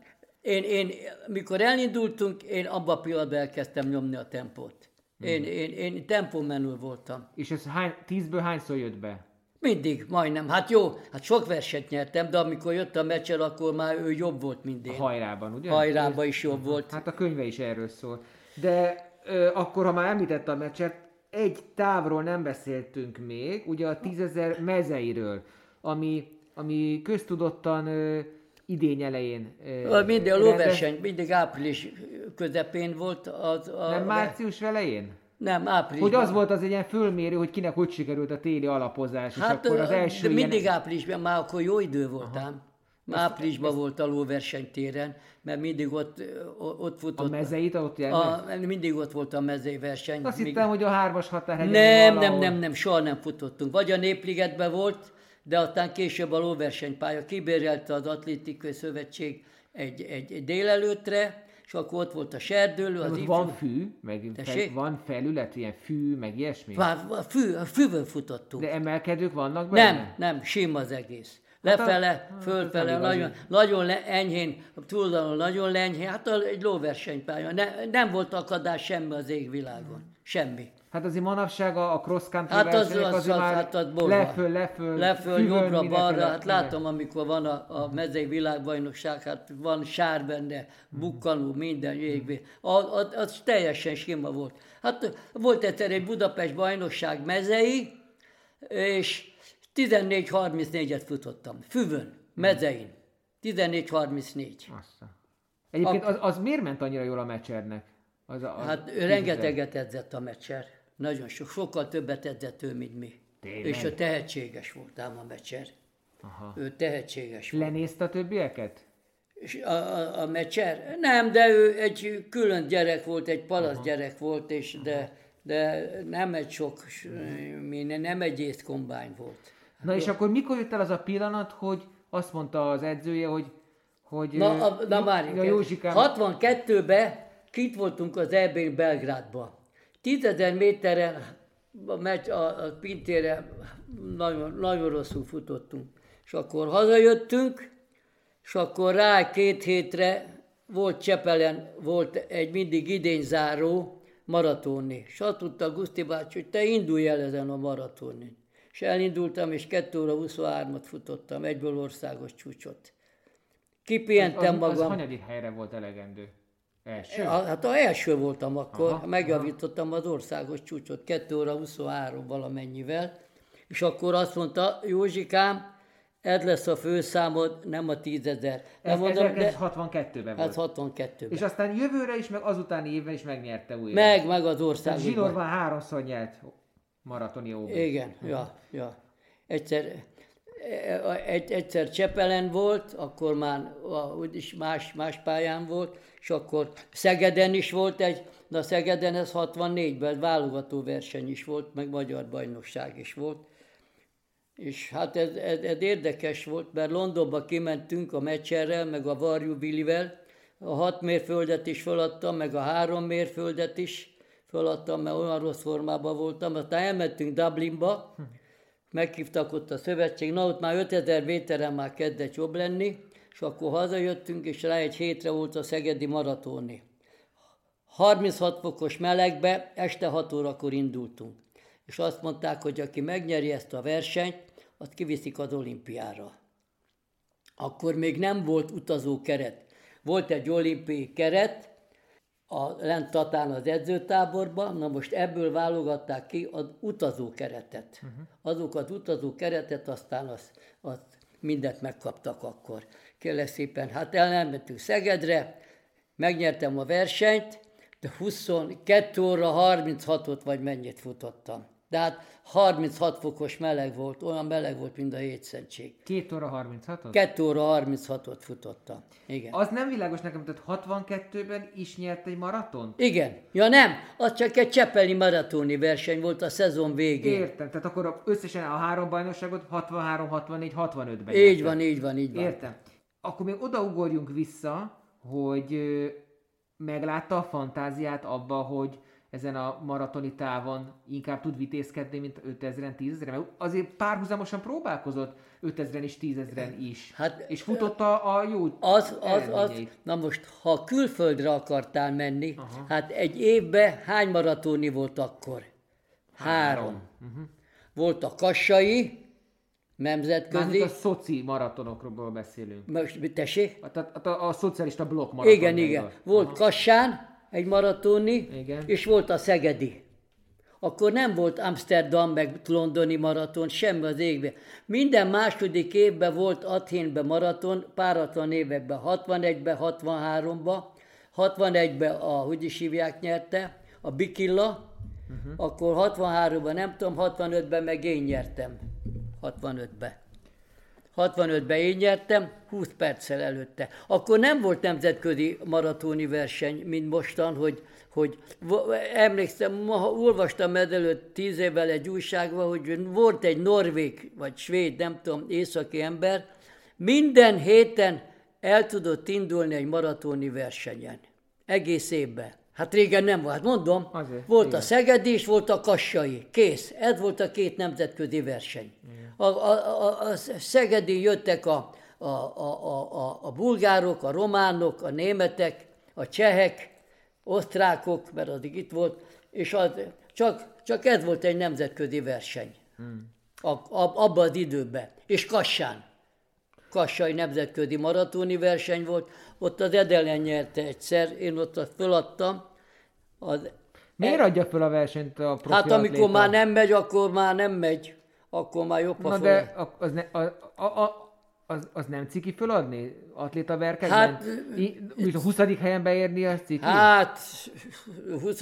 én, én, mikor elindultunk, én abban a pillanatban elkezdtem nyomni a tempót. Én, Mhm. én, én tempómenül voltam. És ez hány, tízből hányszor jött be? Mindig, majdnem. Hát jó, hát sok versenyt nyertem, de amikor jött a meccser, akkor már ő jobb volt, mint A hajrában, ugye? Hajrában is jobb volt. Hát a könyve is erről szól. De ö, akkor, ha már említette a meccset, egy távról nem beszéltünk még, ugye a tízezer mezeiről, ami, ami köztudottan ö, idény elején. Ö, A Mindig a lóverseny, mindig április közepén volt. Az, a, Nem március elején? Nem, április. Hogy az volt az egy ilyen fölmérő, hogy kinek hogy sikerült a téli alapozás, és Hát akkor az első de mindig ilyen... áprilisban, már akkor jó idő voltam. Már áprilisban volt a lóversenytéren, mert mindig ott, ott A futott. mezeit ott a, mindig ott volt a mezei verseny. Azt Még- hittem, hogy a hármas határhegyen Nem, nem, valahol. nem, nem, soha nem futottunk. Vagy a Népligetben volt, de aztán később a lóversenypálya kibérelte az Atlétikai Szövetség egy, egy, egy délelőtre, és akkor ott volt a serdőlő, az Ott van fű, meg Tessék? van felület, ilyen fű, meg ilyesmi. Vár, a, fű, a fűvön futottunk. De emelkedők vannak benne? Nem, nem, sima az egész. Hát Lefele, hát fölfele, igazi. nagyon, nagyon le, enyhén, a túloldalon nagyon lenyhén, hát egy lóversenypálya. Ne, nem volt akadás semmi az égvilágon. Semmi. Hát azért manapság a, a cross country Hát az, az, az, már hát az leföl, leföl, Leföl, füvön, jobbra, mindenféle- balra, hát látom, amikor van a, a mezei világbajnokság, hát van sár benne, bukkanó, minden jégvé. Az, az, az teljesen sima volt. Hát volt egyszer egy Budapest bajnokság mezei, és 14-34-et futottam. Füvön, mezein. 14-34. Azt. Egyébként az, az miért ment annyira jól a meccsernek? Az, a- az Hát rengeteget edzett a meccser. Nagyon sok, sokkal többet edzett ő, mint mi. Tényleg? És ő tehetséges volt ám a meccser. Aha. Ő tehetséges volt. Lenézte a többieket? És a, a, a meccser? Nem, de ő egy külön gyerek volt, egy palasz gyerek volt, és de, de nem egy sok, minden, nem egy észkombány volt. Na és akkor mikor jött el az a pillanat, hogy azt mondta az edzője, hogy hogy Na, a, na várjunk, ja, Józsikám, 62-ben kint voltunk az EB-n Belgrádba. 10.000 méteren a, meccs, a, a pintére nagyon, nagyon rosszul futottunk. És akkor hazajöttünk, és akkor rá két hétre volt Csepelen, volt egy mindig idényzáró maratoni. És azt tudta Guszti bácsi, hogy te indulj el ezen a maratonin. És elindultam, és 2 óra 23-at futottam, egyből országos csúcsot. Kipihentem az, az magam. hanyadik helyre volt elegendő? Első? Hát a első voltam akkor, Aha, aha, megjavítottam az országos csúcsot 2 óra 23 valamennyivel, és akkor azt mondta, Józsikám, ez lesz a főszámod, nem a tízezer. Ez mondom, de 1962-ben hát volt. 62 És aztán jövőre is, meg azutáni évben is megnyerte újra. Meg, meg az Tehát országosban. Zsinórban háromszor nyert maratoni óbét. Igen, ja, ja. Egyszer, egy, egyszer Csepelen volt, akkor már úgyis más, más pályán volt, és akkor Szegeden is volt egy, de a Szegeden ez 64-ben válogató verseny is volt, meg magyar bajnokság is volt. És hát ez, ez, ez érdekes volt, mert Londonba kimentünk a meccserrel, meg a Varjú Billivel, a hat mérföldet is feladtam, meg a három mérföldet is feladtam, mert olyan rossz formában voltam. Aztán elmentünk Dublinba, meghívtak ott a szövetség, na ott már 5000 méteren már kezdett jobb lenni, és akkor hazajöttünk, és rá egy hétre volt a Szegedi maratoni. 36 fokos melegbe, este 6 órakor indultunk. És azt mondták, hogy aki megnyeri ezt a versenyt, azt kiviszik az olimpiára. Akkor még nem volt utazó keret. Volt egy olimpiai keret, a lent Tatán az edzőtáborba, na most ebből válogatták ki az utazókeretet. Uh-huh. Azok az utazókeretet, aztán azt, azt mindent megkaptak akkor. Kérlek szépen, hát elmentünk Szegedre, megnyertem a versenyt, de 22 óra 36-ot vagy mennyit futottam. De hát 36 fokos meleg volt, olyan meleg volt, mint a hétszentség. 2 óra 36-ot? 2 óra 36-ot futottam. Igen. Az nem világos nekem, tehát 62-ben is nyert egy maraton? Igen. Ja nem, az csak egy csepeli maratoni verseny volt a szezon végén. Értem, tehát akkor összesen a három bajnokságot 63, 64, 65-ben Így van, így van, így van. Értem. Akkor még odaugorjunk vissza, hogy meglátta a fantáziát abba, hogy ezen a maratoni távon inkább tud vitézkedni, mint 5000-en, 10 Mert azért párhuzamosan próbálkozott 5000-en és 10.000-en is. Hát, és futotta a jó az, az, az, Na most, ha külföldre akartál menni, Aha. hát egy évben hány maratoni volt akkor? Három. Három. Uh-huh. Volt a kassai, nemzetközi. Mármint a szoci maratonokról beszélünk. Most, tessék? A, a, a, a szocialista blokk maraton. Igen, igen. Volt Aha. Kassán, egy maratoni, Igen. és volt a Szegedi. Akkor nem volt Amsterdam meg londoni maraton, semmi az égbe. Minden második évben volt Athénben maraton, páratlan években, 61-ben, 63-ban, 61-ben a, hogy is hívják, nyerte, a Bikilla, uh-huh. akkor 63-ban nem tudom, 65-ben meg én nyertem. 65-ben. 65-ben én nyertem, 20 perccel előtte. Akkor nem volt nemzetközi maratoni verseny, mint mostan, hogy, hogy emlékszem, ma olvastam ezelőtt tíz évvel egy újságban, hogy volt egy norvég, vagy svéd, nem tudom, északi ember, minden héten el tudott indulni egy maratoni versenyen. Egész évben. Hát régen nem volt. Hát mondom, Azért, volt igen. a Szegedi és volt a Kassai. Kész. Ez volt a két nemzetközi verseny. A, a, a, a Szegedi jöttek a, a, a, a, a bulgárok, a románok, a németek, a csehek, osztrákok, mert addig itt volt, és az, csak, csak ez volt egy nemzetközi verseny. Hmm. A, a, abban az időben. És Kassán. Kassai nemzetközi maratoni verseny volt, ott az Edelen nyerte egyszer, én ott azt föladtam. Az Miért e... adja föl a versenyt a profi Hát amikor atléta? már nem megy, akkor már nem megy. Akkor már jobb a Na de az, ne, a, a, a, az, az nem ciki föladni? Atléta verkekben? Hát, I, a 20. helyen beérni az ciki? Hát 20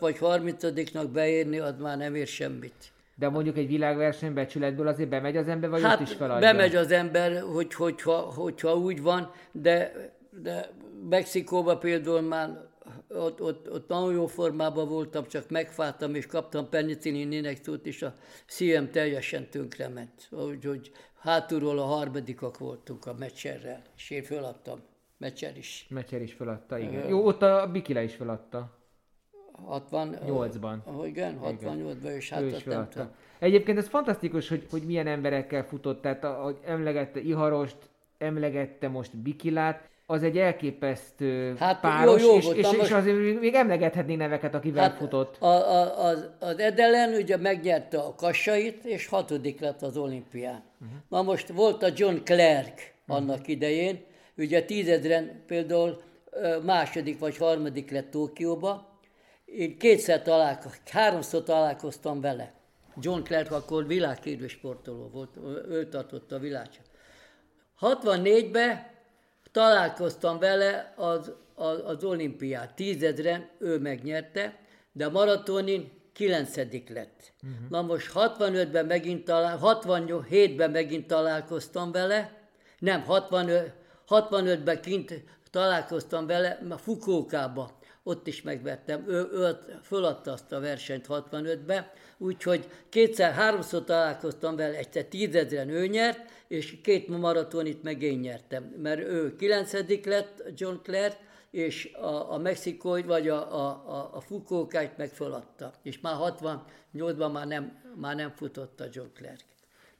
vagy 30 beérni, az már nem ér semmit. De mondjuk egy világverseny becsületből azért bemegy az ember, vagy hát ott is feladja? bemegy az ember, hogy, hogyha, hogyha úgy van, de, de Mexikóban például már ott, ott, ott nagyon jó formában voltam, csak megfáltam, és kaptam penicillin inekciót, és a szívem teljesen tönkrement. Úgyhogy hátulról a harmadikak voltunk a meccserrel, és én föladtam. Meccser is. Meccser is föladta, igen. Jó, ott a Bikile is föladta. 68-ban. Igen, 68-ban, és hát azt nem tudom. Egyébként ez fantasztikus, hogy, hogy milyen emberekkel futott, tehát ahogy emlegette Iharost, emlegette most Bikilát, az egy elképesztő hát, páros, jó, jó és, és, és, és azért még emlegethetnénk neveket, akivel hát futott. A, a, az, az Edelen ugye megnyerte a kassait, és hatodik lett az olimpián. Uh-huh. Na most volt a John Clark annak uh-huh. idején, ugye tízezren például második vagy harmadik lett Tokióba, én kétszer találkoztam, háromszor találkoztam vele. John Clark akkor világhírű sportoló volt, ő tartotta a világot. 64-ben találkoztam vele az, az, az olimpiát. Tízezren ő megnyerte, de a maratonin kilencedik lett. Uh-huh. Na most 65-ben megint talál, 67-ben megint találkoztam vele, nem, 65, 65-ben kint találkoztam vele, a Fukókába ott is megvettem. Ő, ő föladta azt a versenyt 65-be, úgyhogy kétszer, háromszor találkoztam vele, egyszer tízezren ő nyert, és két maratonit meg én nyertem, mert ő kilencedik lett, John Clare, és a, a mexikói, vagy a, a, a, a Fukókáit meg föladta. És már 68-ban már nem, már nem futott a John Clark.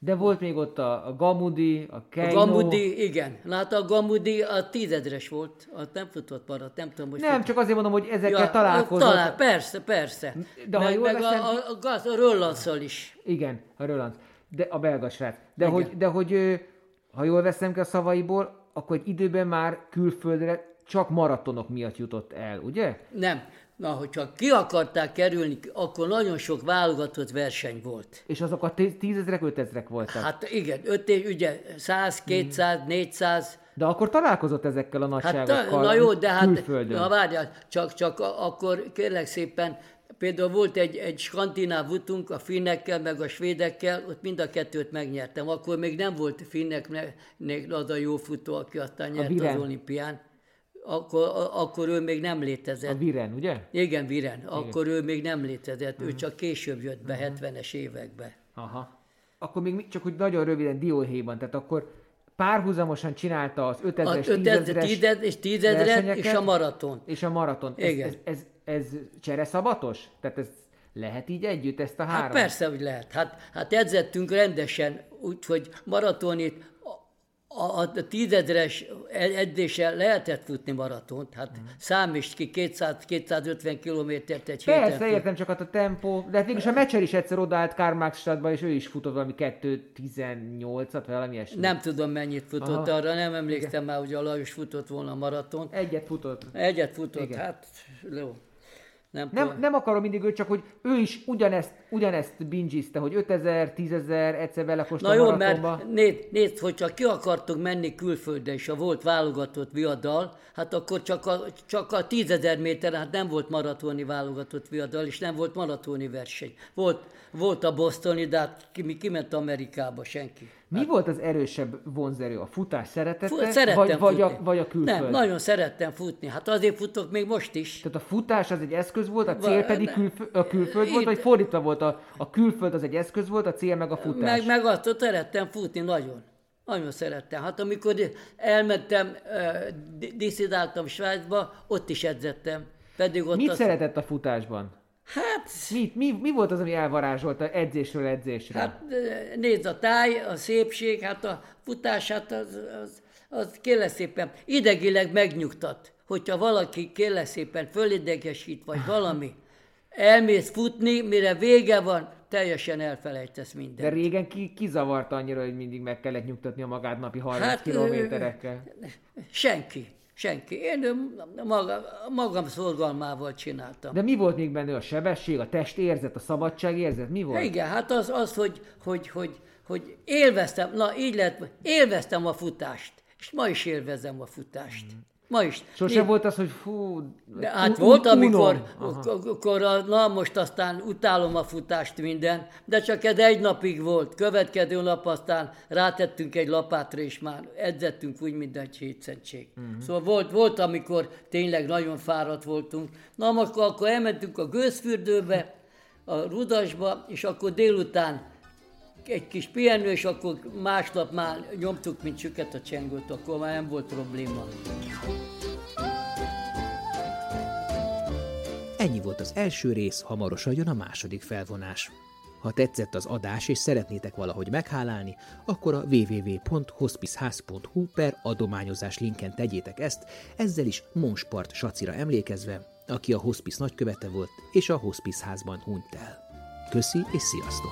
De volt még ott a, a Gamudi, a Keino. A Gamudi, igen. Hát a Gamudi a tízedres volt, az nem futott maradt, nem tudom, hogy Nem, fut... csak azért mondom, hogy ezekkel ja, találkozott. Talál, persze, persze. De meg, ha jól meg veszem... a, a, gaz, a Röllandszal is. Igen, a Röllandsz. De a belga srác. De igen. hogy, de hogy ha jól veszem ki a szavaiból, akkor egy időben már külföldre csak maratonok miatt jutott el, ugye? Nem. Na, hogyha ki akarták kerülni, akkor nagyon sok válogatott verseny volt. És azok a tízezrek, ötezrek voltak? Hát igen, öt, ugye 100, 200, hmm. 400, de akkor találkozott ezekkel a hát, nagyságokkal hát, Na jó, de hát, külföldön. na várjál, csak, csak akkor kérlek szépen, például volt egy, egy skandináv utunk a finnekkel, meg a svédekkel, ott mind a kettőt megnyertem. Akkor még nem volt finneknek az a jó futó, aki aztán nyert az olimpián akkor, akkor ő még nem létezett. A Viren, ugye? Igen, Viren. Igen. Akkor ő még nem létezett, uh-huh. ő csak később jött be, uh-huh. 70-es évekbe. Aha. Akkor még csak hogy nagyon röviden dióhéjban, tehát akkor párhuzamosan csinálta az 5000-es, 10 és 10 és a maraton. És a maraton. Igen. Ez, ez, ez, ez csereszabatos? Tehát ez lehet így együtt ezt a hát három? Hát persze, hogy lehet. Hát, hát edzettünk rendesen, úgyhogy maratonit a, a tízezres edzéssel lehetett futni maratont, hát mm. számíts ki 200-250 kilométert egy Persze, héten. Persze, értem, csak hát a tempó, de hát végülis a meccser is egyszer odaállt Karl stadba, és ő is futott valami 2.18-at, vagy valami ilyesmi. Nem tudom mennyit futott Aha. arra, nem emlékszem Igen. már, hogy a Lajos futott volna maraton. Egyet futott. Egyet futott, Igen. hát jó. Nem, nem, nem akarom mindig őt, csak hogy ő is ugyanezt, ugyanezt bingizte, hogy 5000, 10000 egyszer belekostott Na jó, mert nézd, nézd, hogyha ki akartunk menni külföldre, és a volt válogatott viadal, hát akkor csak a, csak a 10.000 méteren, hát nem volt maratoni válogatott viadal, és nem volt maratoni verseny. Volt, volt a Bostoni, de hát ki, kiment Amerikába senki. Mi hát, volt az erősebb vonzerő? A futás szeretete? Szerettem vagy, vagy, a, vagy a külföld? Nem, nagyon szerettem futni. Hát azért futok még most is. Tehát a futás az egy eszköz volt, a cél pedig külföld, a külföld volt, vagy fordítva volt? A, a külföld az egy eszköz volt, a cél meg a futás? Meg, meg azt, szerettem futni nagyon. Nagyon szerettem. Hát amikor elmentem, diszidáltam Svájcba, ott is edzettem. Pedig ott Mit azt... szeretett a futásban? Hát... Mi, mi, mi volt az, ami elvarázsolta edzésről edzésre? Hát nézd, a táj, a szépség, hát a futás, hát az, az, az kérlek szépen idegileg megnyugtat. Hogyha valaki kérlek szépen fölidegesít, vagy *laughs* valami, elmész futni, mire vége van, teljesen elfelejtesz mindent. De régen ki, ki zavarta annyira, hogy mindig meg kellett nyugtatni a magát napi 30 hát, kilométerekkel? Senki. Senki. Én magam, magam szorgalmával csináltam. De mi volt még benne a sebesség, a testérzet, a szabadságérzet? Mi volt? Igen, hát az, az hogy, hogy, hogy, hogy élveztem, na így lehet, élveztem a futást. És ma is élvezem a futást. Mm. Ma is. Sose Én... volt az, hogy fú... De hát volt, amikor, akkor, na most aztán utálom a futást minden, de csak ez egy napig volt. Következő nap aztán rátettünk egy lapátra, és már edzettünk úgy, mint egy hétszentség. Uh-huh. Szóval volt, volt, amikor tényleg nagyon fáradt voltunk. Na most akkor elmentünk a gőzfürdőbe, a rudasba, és akkor délután egy kis pihenő, és akkor másnap már nyomtuk, mint süket a csengőt, akkor már nem volt probléma. Ennyi volt az első rész, hamarosan jön a második felvonás. Ha tetszett az adás és szeretnétek valahogy meghálálni, akkor a www.hospiceház.hu per adományozás linken tegyétek ezt, ezzel is Monspart Sacira emlékezve, aki a hospice nagykövete volt és a hospice házban hunyt el. Köszi és sziasztok!